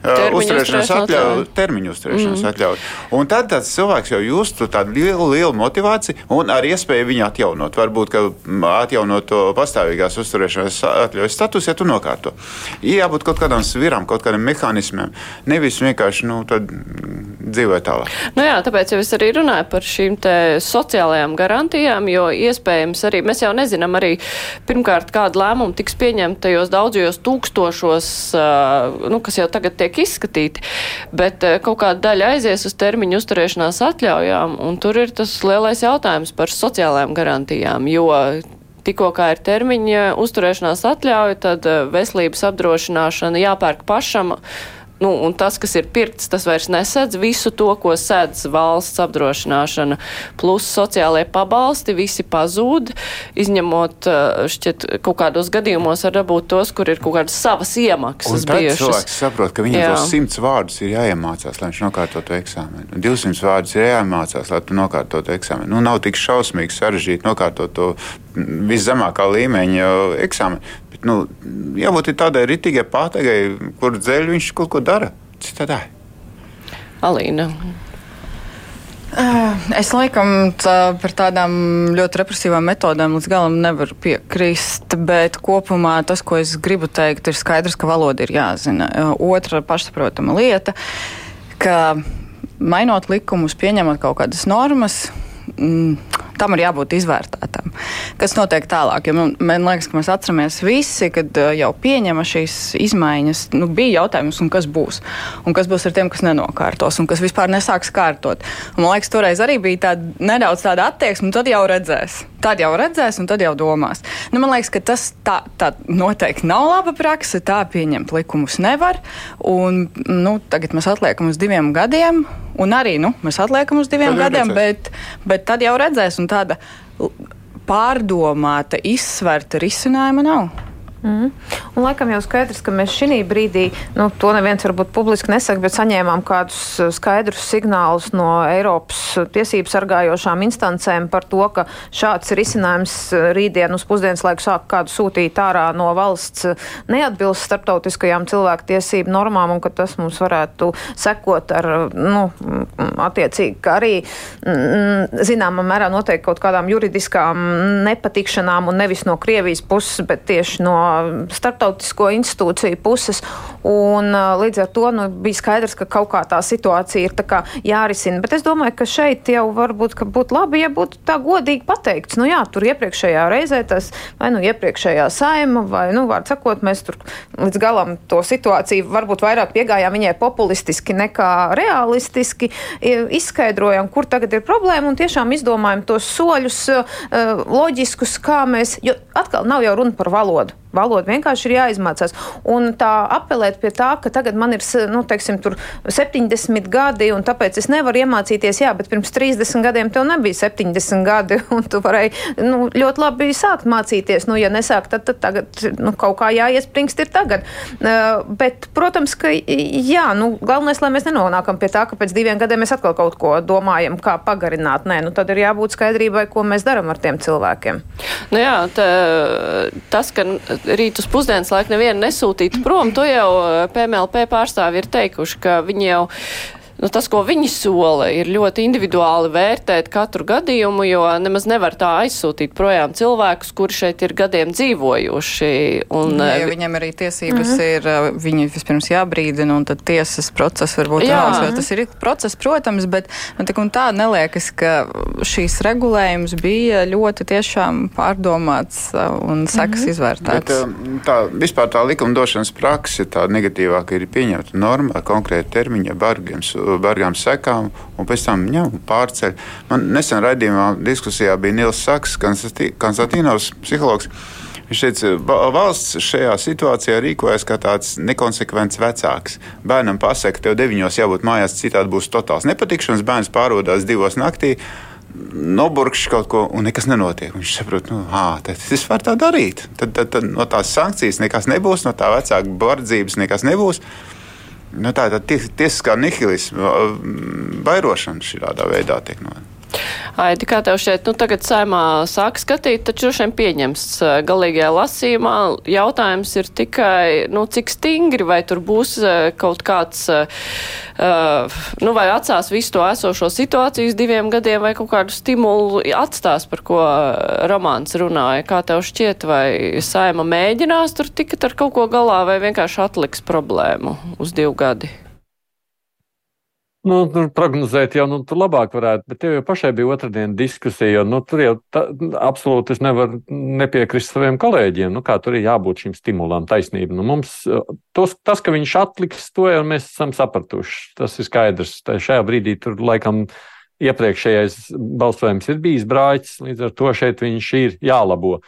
Termiņu Uzturēšanās uzturēšanās atļauju, termiņu uzturēšanās mm. atļauju. Un tad tāds cilvēks jau justu tādu lielu, lielu motivāciju un ar iespēju viņu atjaunot. Varbūt, ka mm, atjaunot to pastāvīgās uzturēšanās atļaujas status, ja tu nokārto. Jābūt kaut kādām svirām, kaut kādiem mehānismiem. Nevis vienkārši nu, mm, dzīvot tālāk. Nu jā, tāpēc jau es arī runāju par šīm te sociālajām garantijām, jo iespējams arī mēs jau nezinām arī pirmkārt, kāda lēmuma tiks pieņemta tajos daudzajos tūkstošos, uh, nu, kas jau tagad tiek tiek izskatīti, bet uh, kaut kāda daļa aizies uz termiņu uzturēšanās atļaujām, un tur ir tas lielais jautājums par sociālajām garantijām, jo tikko kā ir termiņa uzturēšanās atļauja, tad veselības apdrošināšana jāpērk pašam Nu, un tas, kas ir pirkts, tas vairs nesedz visu to, ko sedz valsts apdrošināšana, plus sociālajie pabalsti, visi pazūd, izņemot šķiet kaut kādos gadījumos var dabūt tos, kur ir kaut kādas savas iemaksas. Cilvēks saprot, ka viņam tos simts vārdus ir jāiemācās, lai viņš nokārtotu eksāmenu. 200 vārdus ir jāiemācās, lai tu nokārtotu eksāmenu. Nu, nav tik šausmīgi sarežģīti nokārtot to viszemākā līmeņa eksāmenu. Bet, nu, jābūt tādai ritīgai pātagai, kur dzeļ viņš kaut ko dara citādā. Alīna. Es laikam tā, par tādām ļoti represīvām metodēm līdz galam nevaru piekrist, bet kopumā tas, ko es gribu teikt, ir skaidrs, ka valoda ir jāzina. Otra pašsaprotama lieta, ka mainot likumus, pieņemot kaut kādas normas, mm, tam ir jābūt izvērtētam. Kas notiek tālāk? Jo man, man liekas, ka mēs atceramies visi, kad uh, jau pieņema šīs izmaiņas. Nu, bija jautājums, kas būs. Un kas būs ar tiem, kas nenokārtos un kas vispār nesāks kārtot. Un, man liekas, toreiz arī bija tāda, nedaudz tāda attieksme, tad jau redzēs. Tad jau redzēs, un tad jau domās. Nu, man liekas, ka tas tā, tā noteikti nav laba praksa. Tā pieņemt likumus nevar. Un, nu, tagad mēs atliekam uz diviem gadiem. Un arī nu, mēs atliekam uz diviem tad gadiem, bet, bet tad jau redzēs, tāda pārdomāta, izsverta risinājuma nav. Mm. Un laikam jau skaidrs, ka mēs šī brīdī, nu, to neviens varbūt publiski nesaka, bet saņēmām kādus uh, skaidrus signālus no Eiropas tiesību sargājošām instancēm par to, ka šāds risinājums uh, rītdien uz pusdienas laiku sāk kādu sūtīt ārā no valsts uh, neatbilst starptautiskajām cilvēktiesību normām un ka tas mums varētu sekot ar, nu, attiecīgi, arī, mm, zināmā mērā noteikti kaut kādām juridiskām nepatikšanām un nevis no Krievijas puses, bet tieši no starptautisko institūciju puses. Un, līdz ar to nu, bija skaidrs, ka kaut kā tā situācija ir tā jārisina. Bet es domāju, ka šeit jau varbūt būtu labi, ja būtu tā godīgi pateikts. Nu, jā, tur iepriekšējā reizē tas vai nu iepriekšējā saima, vai, nu, vārds sakot, mēs tur līdz galam to situāciju varbūt vairāk piegājām viņai populistiski nekā realistiski, izskaidrojam, kur tagad ir problēma un tiešām izdomājam tos soļus loģiskus, kā mēs, jo atkal nav jau runa par valodu. Valoda vienkārši ir jāizmācās. Un tā apelēt pie tā, ka tagad man ir nu, teiksim, 70 gadi, un tāpēc es nevaru iemācīties, jā, bet pirms 30 gadiem tev nebija 70 gadi, un tu varēji nu, ļoti labi sākt mācīties. Nu, ja nesākt, tad, tad tagad nu, kaut kā jāiespringst ir tagad. Uh, bet, protams, ka jā, nu, galvenais, lai mēs nenonākam pie tā, ka pēc diviem gadiem mēs atkal kaut ko domājam, kā pagarināt. Nē, nu, tad ir jābūt skaidrībai, ko mēs darām ar tiem cilvēkiem. Nu, jā, tā, tas, ka rīt uz pusdienas laiku nevienu nesūtītu prom, to jau PMLP eh, pārstāvi ir teikuši, ka viņi jau nu, tas, ko viņi sola, ir ļoti individuāli vērtēt katru gadījumu, jo nemaz nevar tā aizsūtīt projām cilvēkus, kuri šeit ir gadiem dzīvojuši. Un, Jā, ja viņam arī tiesības uh mhm. -huh. ir, eh, viņi vispirms jābrīdina, un tad tiesas process varbūt jāuzsver. Tas ir process, protams, bet man tik un tā neliekas, ka šīs regulējums bija ļoti tiešām pārdomāts eh, un sekas uh mhm. -huh. izvērtēts. Bet, eh, tā, vispār tā likumdošanas praksa, tā negatīvāka ir pieņemta norma, konkrēta termiņa, bargiem bargām sekām, un pēc tam jā, pārceļ. Man nesen raidījumā diskusijā bija Nils Saks, Konstantinovs, psihologs. Viņš teica, valsts šajā situācijā rīkojas kā tāds nekonsekvents vecāks. Bērnam pasaka, tev deviņos jābūt mājās, citādi būs totāls nepatikšanas. Bērns pārodās divos naktī, noburkšs kaut ko, un nekas nenotiek. Viņš saprot, nu, ā, tad es varu tā darīt. Tad, tad, tad no tās sankcijas nekas nebūs, no tā vecāka bardzības nekas nebūs. Nu, tā ir ties, tiesiskā nihilisma vairošana šādā veidā tiek notiekta. Aidi, kā tev šeit, nu tagad saimā sāk skatīt, taču droši vien pieņems galīgajā lasījumā. Jautājums ir tikai, nu cik stingri, vai tur būs kaut kāds, uh, nu vai atstās visu to esošo situāciju uz diviem gadiem, vai kaut kādu stimulu atstās, par ko Romāns runāja. Kā tev šķiet, vai saima mēģinās tur tikt ar kaut ko galā, vai vienkārši atliks problēmu uz divu gadu? Nu, tur prognozēt jau nu, tur labāk varētu, bet tev jau pašai bija otrdienas diskusija. Nu, tur jau tā, absolūti es nevaru nepiekrist saviem kolēģiem. Nu, kā tur ir jābūt šim stimulam, taisnība. Nu, mums, tos, tas, ka viņš atliks, to jau mēs esam sapratuši. Tas ir skaidrs. Tā šajā brīdī tur laikam iepriekšējais balsojums ir bijis brāķis, līdz ar to šeit viņš ir jālabo.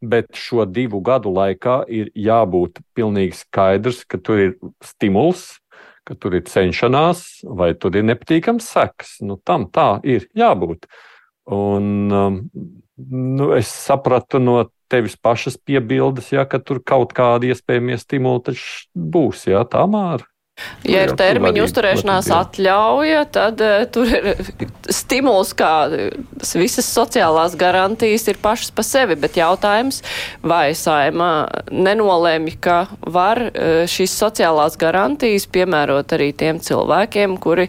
Bet šo divu gadu laikā ir jābūt pilnīgi skaidrs, ka tur ir stimuls ka tur ir cenšanās, vai tur ir nepatīkams seks. Nu, tam tā ir jābūt. Un, um, nu, es sapratu no tevis pašas piebildes, ja, ka tur kaut kādi iespējamie stimuli būs. Ja, tā māra. Ja ir termiņa uzturēšanās atļauja, tad uh, tur ir stimuls, kā visas sociālās garantijas ir pašas pa sevi, bet jautājums, vai saima nenolēmi, ka var uh, šīs sociālās garantijas piemērot arī tiem cilvēkiem, kuri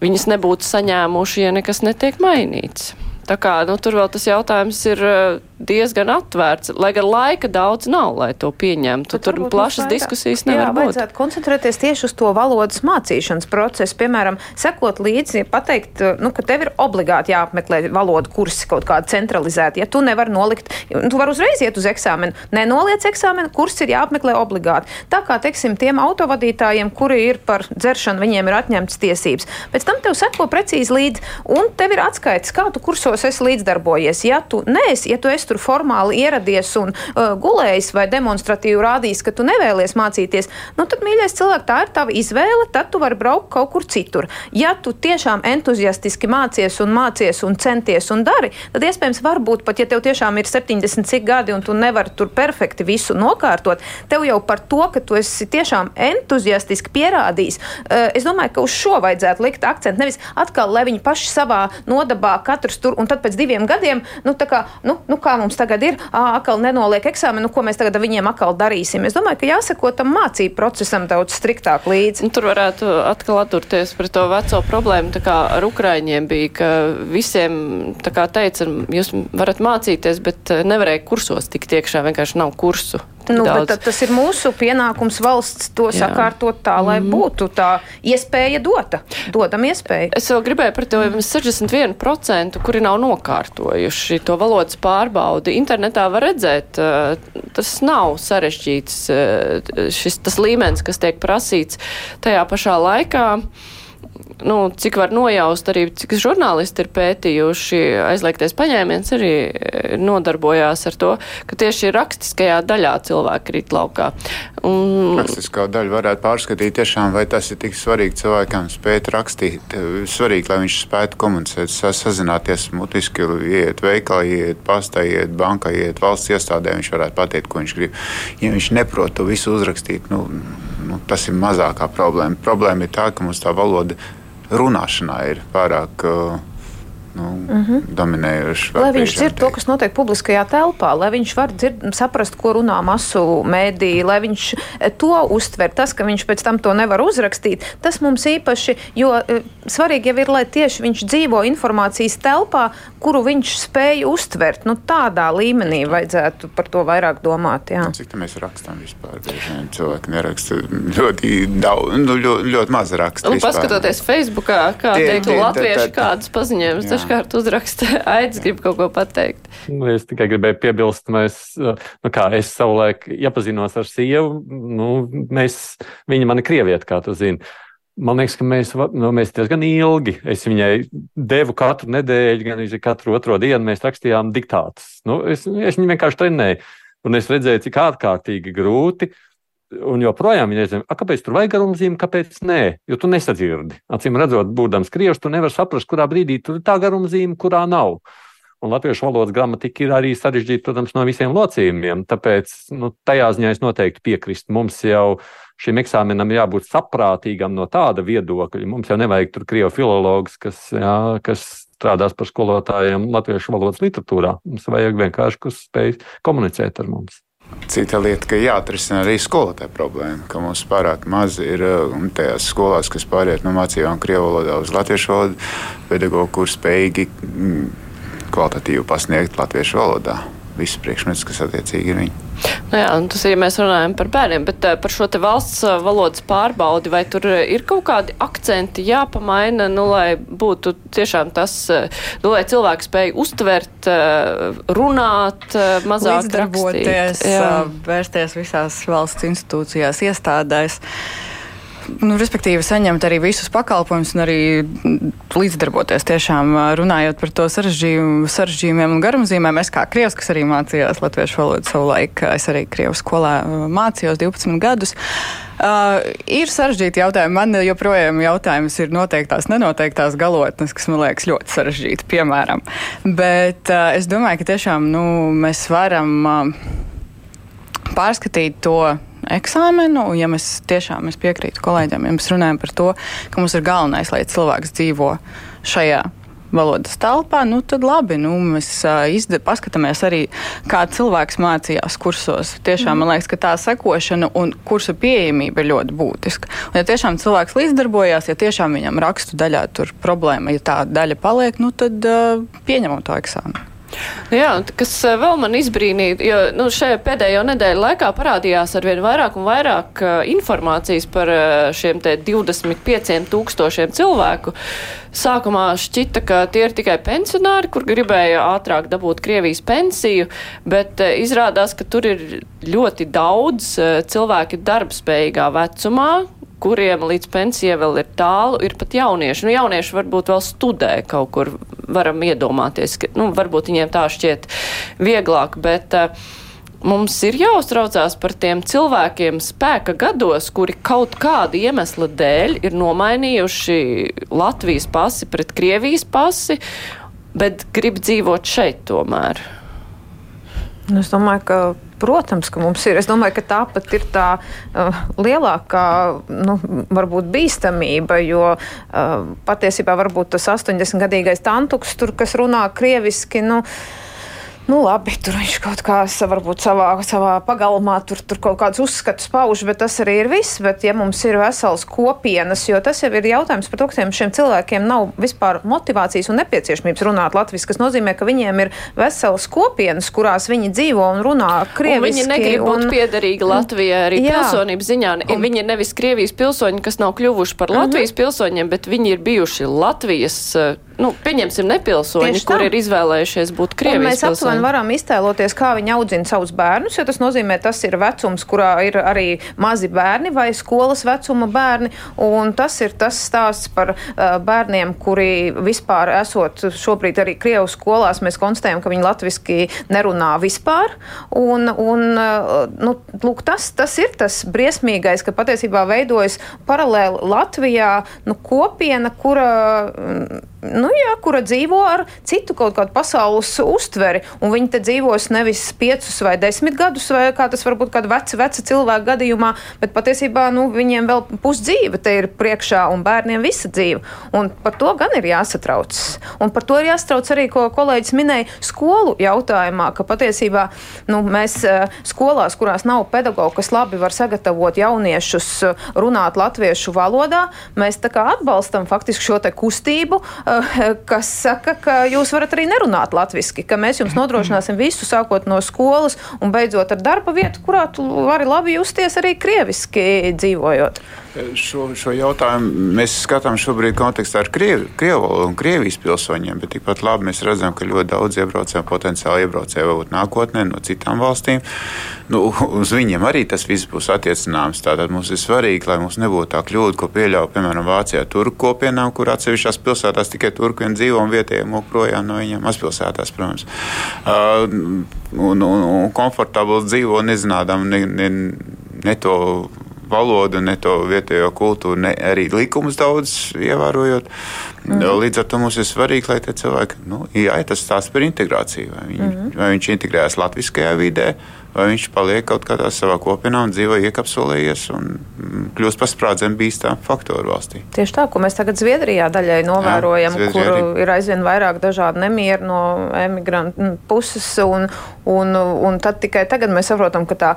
viņas nebūtu saņēmuši, ja nekas netiek mainīts. Tā kā nu, tur vēl tas jautājums ir eh, diezgan atvērts, lai gan laika daudz nav, lai to pieņemtu. Tad tur plašas vairāk, diskusijas nevar jā, būt. Vajadzētu koncentrēties tieši uz to valodas mācīšanas procesu. Piemēram, sekot līdzi, pateikt, nu, ka tev ir obligāti jāapmeklē valodu kursi kaut kādi centralizēti. Ja tu nevari nolikt, tu vari uzreiz iet uz eksāmenu. Nenoliec eksāmenu, kurs ir jāapmeklē obligāti. Tā kā, teiksim, tiem autovadītājiem, kuri ir par dzeršanu, viņiem ir atņemtas tiesības. Pēc tam tev seko precīzi līdzi, un tev ir atskaites, kā tu kursos esi līdzdarbojies. Ja tu neesi, ja tu esi tur formāli ieradies un uh, gulējis vai demonstratīvi rādījis, ka tu nevēlies mācīties, nu tad, mīļais cilvēks, tā ir tava izvēle, tad tu vari braukt kaut kur citur. Ja tu tiešām entuziastiski mācies un mācies un centies un dari, tad iespējams varbūt pat, ja tev tiešām ir 70 cik gadi un tu nevari tur perfekti visu nokārtot, tev jau par to, ka tu esi tiešām entuziastiski pierādījis, uh, es domāju, ka uz šo vajadzētu likt akcentu. Nevis atkal, lai viņi paši savā nodabā katrs tur un tad pēc diviem gadiem, nu, kā, nu, nu kā mums tagad ir, atkal nenoliek eksāmenu, ko mēs tagad viņiem atkal darīsim. Es domāju, ka jāsako tam mācību procesam daudz striktāk līdzi. Nu, tur varētu atkal atturties pret to veco problēmu, tā kā ar Ukraiņiem bija, ka visiem, tā kā teica, jūs varat mācīties, bet nevarēja kursos tikt iekšā, vienkārši nav kursu. Nu, bet tas ir mūsu pienākums valsts to Jā. sakārtot tā, lai mm. būtu tā iespēja dota. Dodam iespēju. Es vēl gribēju par to 61%, kuri nav nokārtojuši to valodas pārbaudi. Internetā var redzēt, tas nav sarežģīts šis tas līmenis, kas tiek prasīts tajā pašā laikā nu, cik var nojaust, arī cik žurnālisti ir pētījuši, aizliegtais paņēmiens arī e, nodarbojās ar to, ka tieši rakstiskajā daļā cilvēki krīt laukā. Un... Rakstiskā daļa varētu pārskatīt tiešām, vai tas ir tik svarīgi cilvēkam spēt rakstīt. Svarīgi, lai viņš spētu komunicēt, sazināties mutiski, iet veikalā, iet pastā, iet bankā, iet valsts iestādē, viņš varētu pateikt, ko viņš grib. Ja viņš neprot to visu uzrakstīt, nu, nu, tas ir mazākā problēma. Problēma ir tā, ka mums tā valoda runāšanā ir pārāk. Uh, nu, mm -hmm. dominējoši. Lai viņš dzird to, kas notiek publiskajā telpā, lai viņš var dzird, saprast, ko runā masu mēdī, lai viņš eh, to uztver. Tas, ka viņš pēc tam to nevar uzrakstīt, tas mums īpaši, jo eh, svarīgi jau ir, lai tieši viņš dzīvo informācijas telpā, kuru viņš spēj uztvert. Nu, tādā līmenī vajadzētu par to vairāk domāt. Jā. Cik tā mēs rakstām vispār? Cilvēki neraksta ļoti daudz, nu, ļoti, ļoti maz raksta. Nu, paskatoties Facebookā, kā tie, latvieši kādas paziņojumus dažkārt uzraksta, aicis grib kaut ko pateikt. Nu, es tikai gribēju piebilst, mēs, nu kā es savulaik iepazinos ar sievu, nu, mēs, viņa mani krievieta, kā tu zini. Man liekas, ka mēs, nu, mēs diezgan ilgi, es viņai devu katru nedēļu, gan arī katru otro dienu mēs rakstījām diktātus. Nu, es, es viņu vienkārši trenēju, un es redzēju, cik ārkārtīgi grūti ir Un joprojām viņi nezina, kāpēc tur vajag garumzīmi, kāpēc nē, jo tu nesadzirdi. Acīm redzot, būdams krievs, tu nevari saprast, kurā brīdī tur ir tā garumzīme, kurā nav. Un latviešu valodas gramatika ir arī sarežģīta, protams, no visiem locījumiem. Tāpēc nu, tajā ziņā es noteikti piekrītu. Mums jau šim eksāmenam jābūt saprātīgam no tāda viedokļa. Mums jau nevajag tur krievu filologus, kas, jā, kas strādās par skolotājiem latviešu valodas literatūrā. Mums vajag vienkārši, kas spēj komunicēt ar mums. Cita lieta, ka jāatrisina arī skolotāja problēma, ka mums pārāk maz ir uh, tajās skolās, kas pāriet no mācībām krievu valodā uz latviešu valodu, pedagoģi, kur spējīgi mm, kvalitatīvi pasniegt latviešu valodā. Visus priekšmetus, kas attiecīgi ir viņi. Nu jā, tas ir, ja mēs runājam par bērniem, bet uh, par šo te valsts uh, valodas pārbaudi, vai tur uh, ir kaut kādi akcenti jāpamaina, nu, lai būtu tiešām tas, nu, lai cilvēki spēj uztvert, runāt, mazāk darboties, vērsties visās valsts institūcijās, iestādēs nu, respektīvi, saņemt arī visus pakalpojumus un arī līdzdarboties. Tiešām runājot par to sarežģījumiem un garumzīmēm, es kā krievs, kas arī mācījās latviešu valodu savulaik, es arī krievu skolā mācījos 12 gadus. Uh, ir sarežģīti jautājumi. Man joprojām jautājums ir noteiktās, nenoteiktās galotnes, kas man liekas ļoti sarežģīti, piemēram. Bet uh, es domāju, ka tiešām nu, mēs varam uh, pārskatīt to eksāmenu, un ja mēs tiešām mēs piekrītu kolēģiem, ja mēs runājam par to, ka mums ir galvenais, lai cilvēks dzīvo šajā valodas telpā, nu tad labi. Nu, mēs izde, paskatāmies arī, kā cilvēks mācījās kursos. Tiešām man liekas, ka tā sekošana un kursu pieejamība ir ļoti būtiska. Un, ja tiešām cilvēks līdzdarbojās, ja tiešām viņam rakstu daļā tur problēma, ja tā daļa paliek, nu tad uh, pieņemam to eksāmenu. Nu jā, kas eh, vēl man izbrīnīja, jo nu, šajā pēdējo nedēļu laikā parādījās arvien vairāk un vairāk uh, informācijas par uh, šiem te 25 tūkstošiem cilvēku. Sākumā šķita, ka tie ir tikai pensionāri, kur gribēja ātrāk dabūt Krievijas pensiju, bet uh, izrādās, ka tur ir ļoti daudz cilvēki darbspējīgā vecumā, kuriem līdz pensijai vēl ir tālu, ir pat jaunieši. Nu, jaunieši varbūt vēl studē kaut kur, varam iedomāties, ka, nu, varbūt viņiem tā šķiet vieglāk, bet uh, mums ir jāuztraucās par tiem cilvēkiem spēka gados, kuri kaut kāda iemesla dēļ ir nomainījuši Latvijas pasi pret Krievijas pasi, bet grib dzīvot šeit tomēr. Nu, es domāju, ka Protams, ka mums ir. Es domāju, ka tā pat ir tā uh, lielākā, nu, varbūt bīstamība, jo uh, patiesībā varbūt tas 80-gadīgais tantuks, tur, kas runā krieviski, nu, uh, nu, labi, tur viņš kaut kā varbūt savā, savā pagalmā tur, tur kaut kādus uzskatus pauž, bet tas arī ir viss. Bet, ja mums ir vesels kopienas, jo tas jau ir jautājums par to, ka šiem cilvēkiem nav vispār motivācijas un nepieciešamības runāt latviešu, kas nozīmē, ka viņiem ir veselas kopienas, kurās viņi dzīvo un runā krieviski. Un viņi negrib būt un... piederīgi Latvijai arī jā. pilsonības ziņā. Un... Viņi ir nevis Krievijas pilsoņi, kas nav kļuvuši par mhm. Latvijas uh -huh. pilsoņiem, bet viņi ir bijuši Latvijas nu, pieņemsim, nepilsoņi, kur ir izvēlējušies būt Krievijas mēs pilsoņi. Mēs aptuveni varam iztēloties, kā viņi audzina savus bērnus, jo tas nozīmē, tas ir vecums, kurā ir arī mazi bērni vai skolas vecuma bērni, un tas ir tas stāsts par uh, bērniem, kuri vispār esot šobrīd arī Krievu skolās, mēs konstatējam, ka viņi latviski nerunā vispār, un, un uh, nu, lūk, tas, tas ir tas briesmīgais, ka patiesībā veidojas paralēli Latvijā nu, kopiena, kura nu, jā, kura dzīvo ar citu kaut kādu pasaules uztveri. Un viņi te dzīvos nevis piecus vai desmit gadus, vai kā tas varbūt kāda veca, veca cilvēka gadījumā, bet patiesībā nu, viņiem vēl pusdzīve te ir priekšā un bērniem visa dzīve. Un par to gan ir jāsatraucas. Un par to ir jāsatrauc arī, ko kolēģis minēja skolu jautājumā, ka patiesībā nu, mēs eh, skolās, kurās nav pedagogu, kas labi var sagatavot jauniešus eh, runāt latviešu valodā, mēs tā kā atbalstam faktiski šo te kustību, Eh, kas saka, ka jūs varat arī nerunāt latviešu, ka mēs jums nodrošināsim visu, sākot no skolas un beidzot ar darba vietu, kurā tu vari labi justies arī krieviski dzīvojot. Šo, šo jautājumu mēs skatām šobrīd kontekstā ar Krievi, Krievu un Krievijas pilsoņiem, bet tikpat labi mēs redzam, ka ļoti daudz iebraucēju, potenciāli iebraucēju varbūt nākotnē no citām valstīm. Nu, uz viņiem arī tas viss būs attiecināms. Tātad mums ir svarīgi, lai mums nebūtu tā kļūda, ko pieļauj, piemēram, Vācijā turku kopienām, kur atsevišķās pilsētās tikai turku vien dzīvo un vietējie mūk projām no viņiem mazpilsētās, protams. Uh, un, un, un komfortabli dzīvo nezinādām ne, ne, ne to valodu, ne to vietējo kultūru, ne arī likumus daudz ievērojot. Mm. Līdz ar to mums ir svarīgi, lai tie cilvēki, nu, jā, tas stāsta par integrāciju. Vai, viņi, mm. vai viņš integrējas latviskajā vidē, vai viņš paliek kaut kādā savā kopienā un dzīvo iekapsulējies un mm, kļūst par sprādzienu bīstamu faktoru valstī. Tieši tā, ko mēs tagad Zviedrijā daļai novērojam, Jā, kur ir aizvien vairāk dažādu nemieru no emigrantu puses, un, un, un tad tikai tagad mēs saprotam, ka tā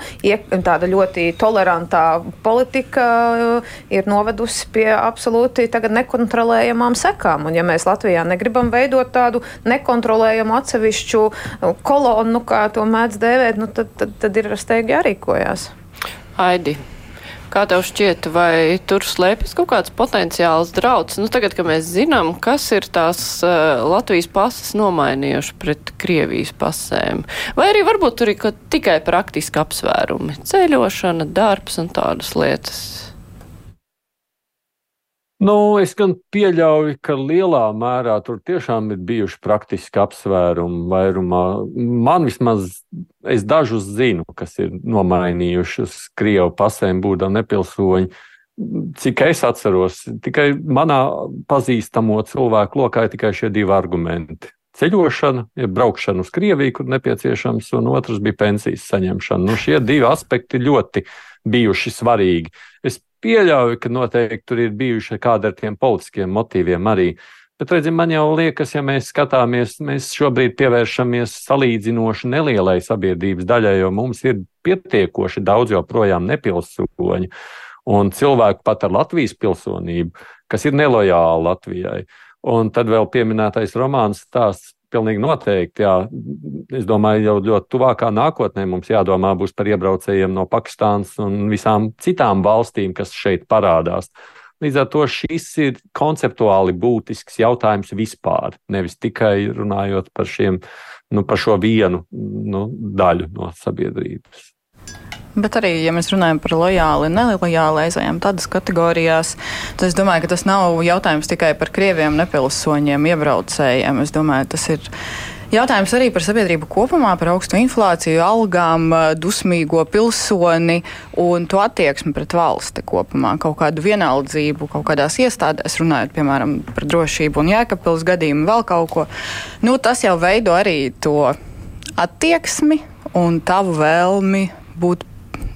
tāda ļoti tolerantā politika uh, ir novedusi pie absolūti nekontrolējamām sekām, un ja mēs Latvijā negribam veidot tādu nekontrolējamu atsevišķu kolonu, kā to mēdz dēvēt, nu tad tad, tad ir steigi jārīkojās. Aidi. Kā tev šķiet, vai tur slēpjas kaut kāds potenciāls drauds? Nu, tagad, kad mēs zinām, kas ir tās uh, Latvijas pases nomainījuši pret Krievijas pasēm, vai arī varbūt tur ir tikai praktiski apsvērumi - ceļošana, darbs un tādas lietas. Nu, es gan pieļauju, ka lielā mērā tur tiešām ir bijuši praktiski apsvērumi vairumā. Man vismaz, es dažus zinu, kas ir nomainījušas Krievu pasēm, būdami nepilsoņi. Cik es atceros, tikai manā pazīstamo cilvēku lokā ir tikai šie divi argumenti. Ceļošana, ja braukšana uz Krieviju, kur nepieciešams, un otrs bija pensijas saņemšana. Nu, šie divi aspekti ļoti bijuši svarīgi. Pieļauju, ka noteikti tur ir bijuši kādi ar tiem politiskiem motīviem arī. Bet, redziet, man jau liekas, ja mēs skatāmies, mēs šobrīd pievēršamies salīdzinoši nelielai sabiedrības daļai, jo mums ir pietiekoši daudz joprojām nepilsoņu un cilvēku pat ar Latvijas pilsonību, kas ir nelojāli Latvijai. Un tad vēl pieminētais romāns stāsts Pilnīgi noteikti. Jā. Es domāju, jau ļoti tuvākā nākotnē mums jādomā būs par iebraucējiem no Pakistānas un visām citām valstīm, kas šeit parādās. Līdz ar to šis ir konceptuāli būtisks jautājums vispār, nevis tikai runājot par, šiem, nu, par šo vienu nu, daļu no sabiedrības. Bet arī, ja mēs runājam par lojāli un nelojāli aizējām tādas kategorijās, tad es domāju, ka tas nav jautājums tikai par krieviem nepilsoņiem, iebraucējiem. Es domāju, tas ir. Jautājums arī par sabiedrību kopumā, par augstu inflāciju, algām, dusmīgo pilsoni un to attieksmi pret valsti kopumā. Kaut kādu vienaldzību, kaut kādās iestādēs, runājot piemēram par drošību un jēkapils gadījumu, vēl kaut ko. Nu, tas jau veido arī to attieksmi un tavu vēlmi būt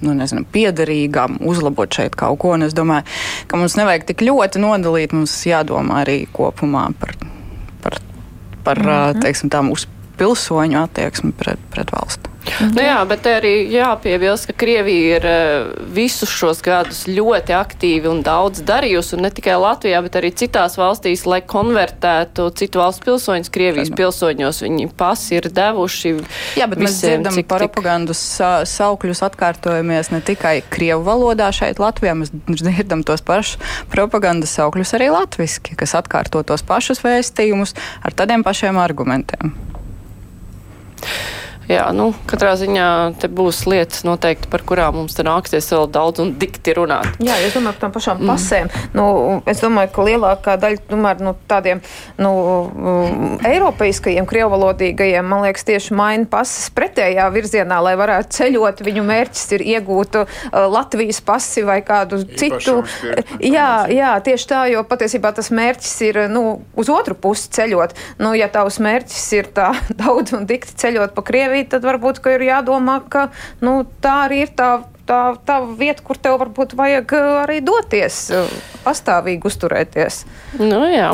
nu, nezinu, piederīgam, uzlabot šeit kaut ko. Un es domāju, ka mums nevajag tik ļoti nodalīt, mums jādomā arī kopumā par, par, par mm -hmm. teiksim, tām uz pilsoņu attieksmi pret, pret valsti. Nu jā, bet arī jāpiebilst, ka Krievija ir uh, visus šos gadus ļoti aktīvi un daudz darījusi, un ne tikai Latvijā, bet arī citās valstīs, lai konvertētu citu valstu pilsoņus Krievijas pilsoņos. Viņi pasi ir devuši. Jā, bet visiem, mēs dzirdam cik, propagandas sa saukļus atkārtojamies ne tikai Krievu valodā šeit Latvijā, mēs dzirdam tos pašus propagandas saukļus arī latviski, kas atkārto tos pašus vēstījumus ar tādiem pašiem argumentiem. Jā, nu, katrā ziņā te būs lietas noteikti, par kurām mums te nāksies vēl daudz un dikti runāt. Jā, es domāju par tām pašām mm. pasēm. Nu, es domāju, ka lielākā daļa tomēr nu, tādiem nu, eiropeiskajiem, krievalodīgajiem, man liekas, tieši maina pases pretējā virzienā, lai varētu ceļot. Viņu mērķis ir iegūt uh, Latvijas pasi vai kādu citu. Jā, jā, tieši tā, jo patiesībā tas mērķis ir nu, uz otru pusi ceļot. Nu, ja tavs mērķis ir tā daudz un dikti ceļot pa Krieviju, tad varbūt ir jādomā, ka nu, tā arī ir tā tā, tā vieta, kur tev varbūt vajag uh, arī doties, uh, pastāvīgi uzturēties. Nu, jā.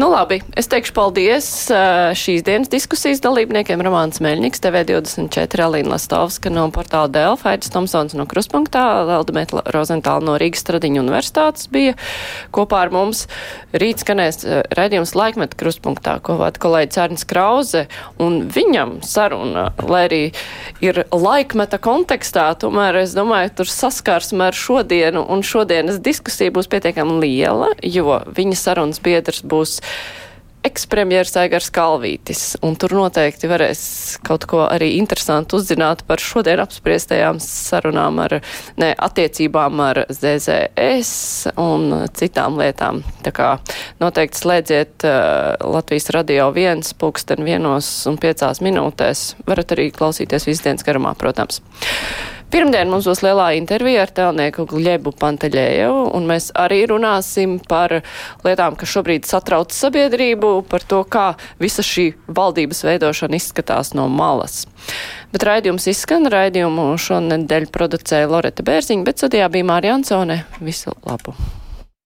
nu, labi. Es teikšu paldies uh, šīs dienas diskusijas dalībniekiem Ramāns Meļņiks, TV24, Alīna Lastovska no portāla Delfa, Aidis Tomsons no Kruspunktā, Eldamēta Rozentāla no Rīgas Stradiņa universitātes bija kopā ar mums. Rīt skanēs redzījums laikmeta Kruspunktā, ko vada kolēģis Ernsts Krauze, un viņam saruna, lai arī ir laikmeta kontekstā, tomēr es domāju, domāju, tur saskarsme ar šodienu un šodienas diskusija būs pietiekami liela, jo viņa sarunas biedrs būs ekspremjeras Aigars Kalvītis, un tur noteikti varēs kaut ko arī interesantu uzzināt par šodien apspriestajām sarunām ar, ne, attiecībām ar ZZS un citām lietām. Tā kā noteikti slēdziet uh, Latvijas radio viens pulksten vienos un piecās minūtēs. Varat arī klausīties visdienas garumā, protams. Pirmdien mums būs lielā intervija ar telnieku Gļebu Panteļēju, un mēs arī runāsim par lietām, kas šobrīd satrauc sabiedrību, par to, kā visa šī valdības veidošana izskatās no malas. Bet raidījums izskan, raidījumu šonedēļ producēja Loreta Bērziņa, bet studijā bija Mārija Ansone. Visu labu!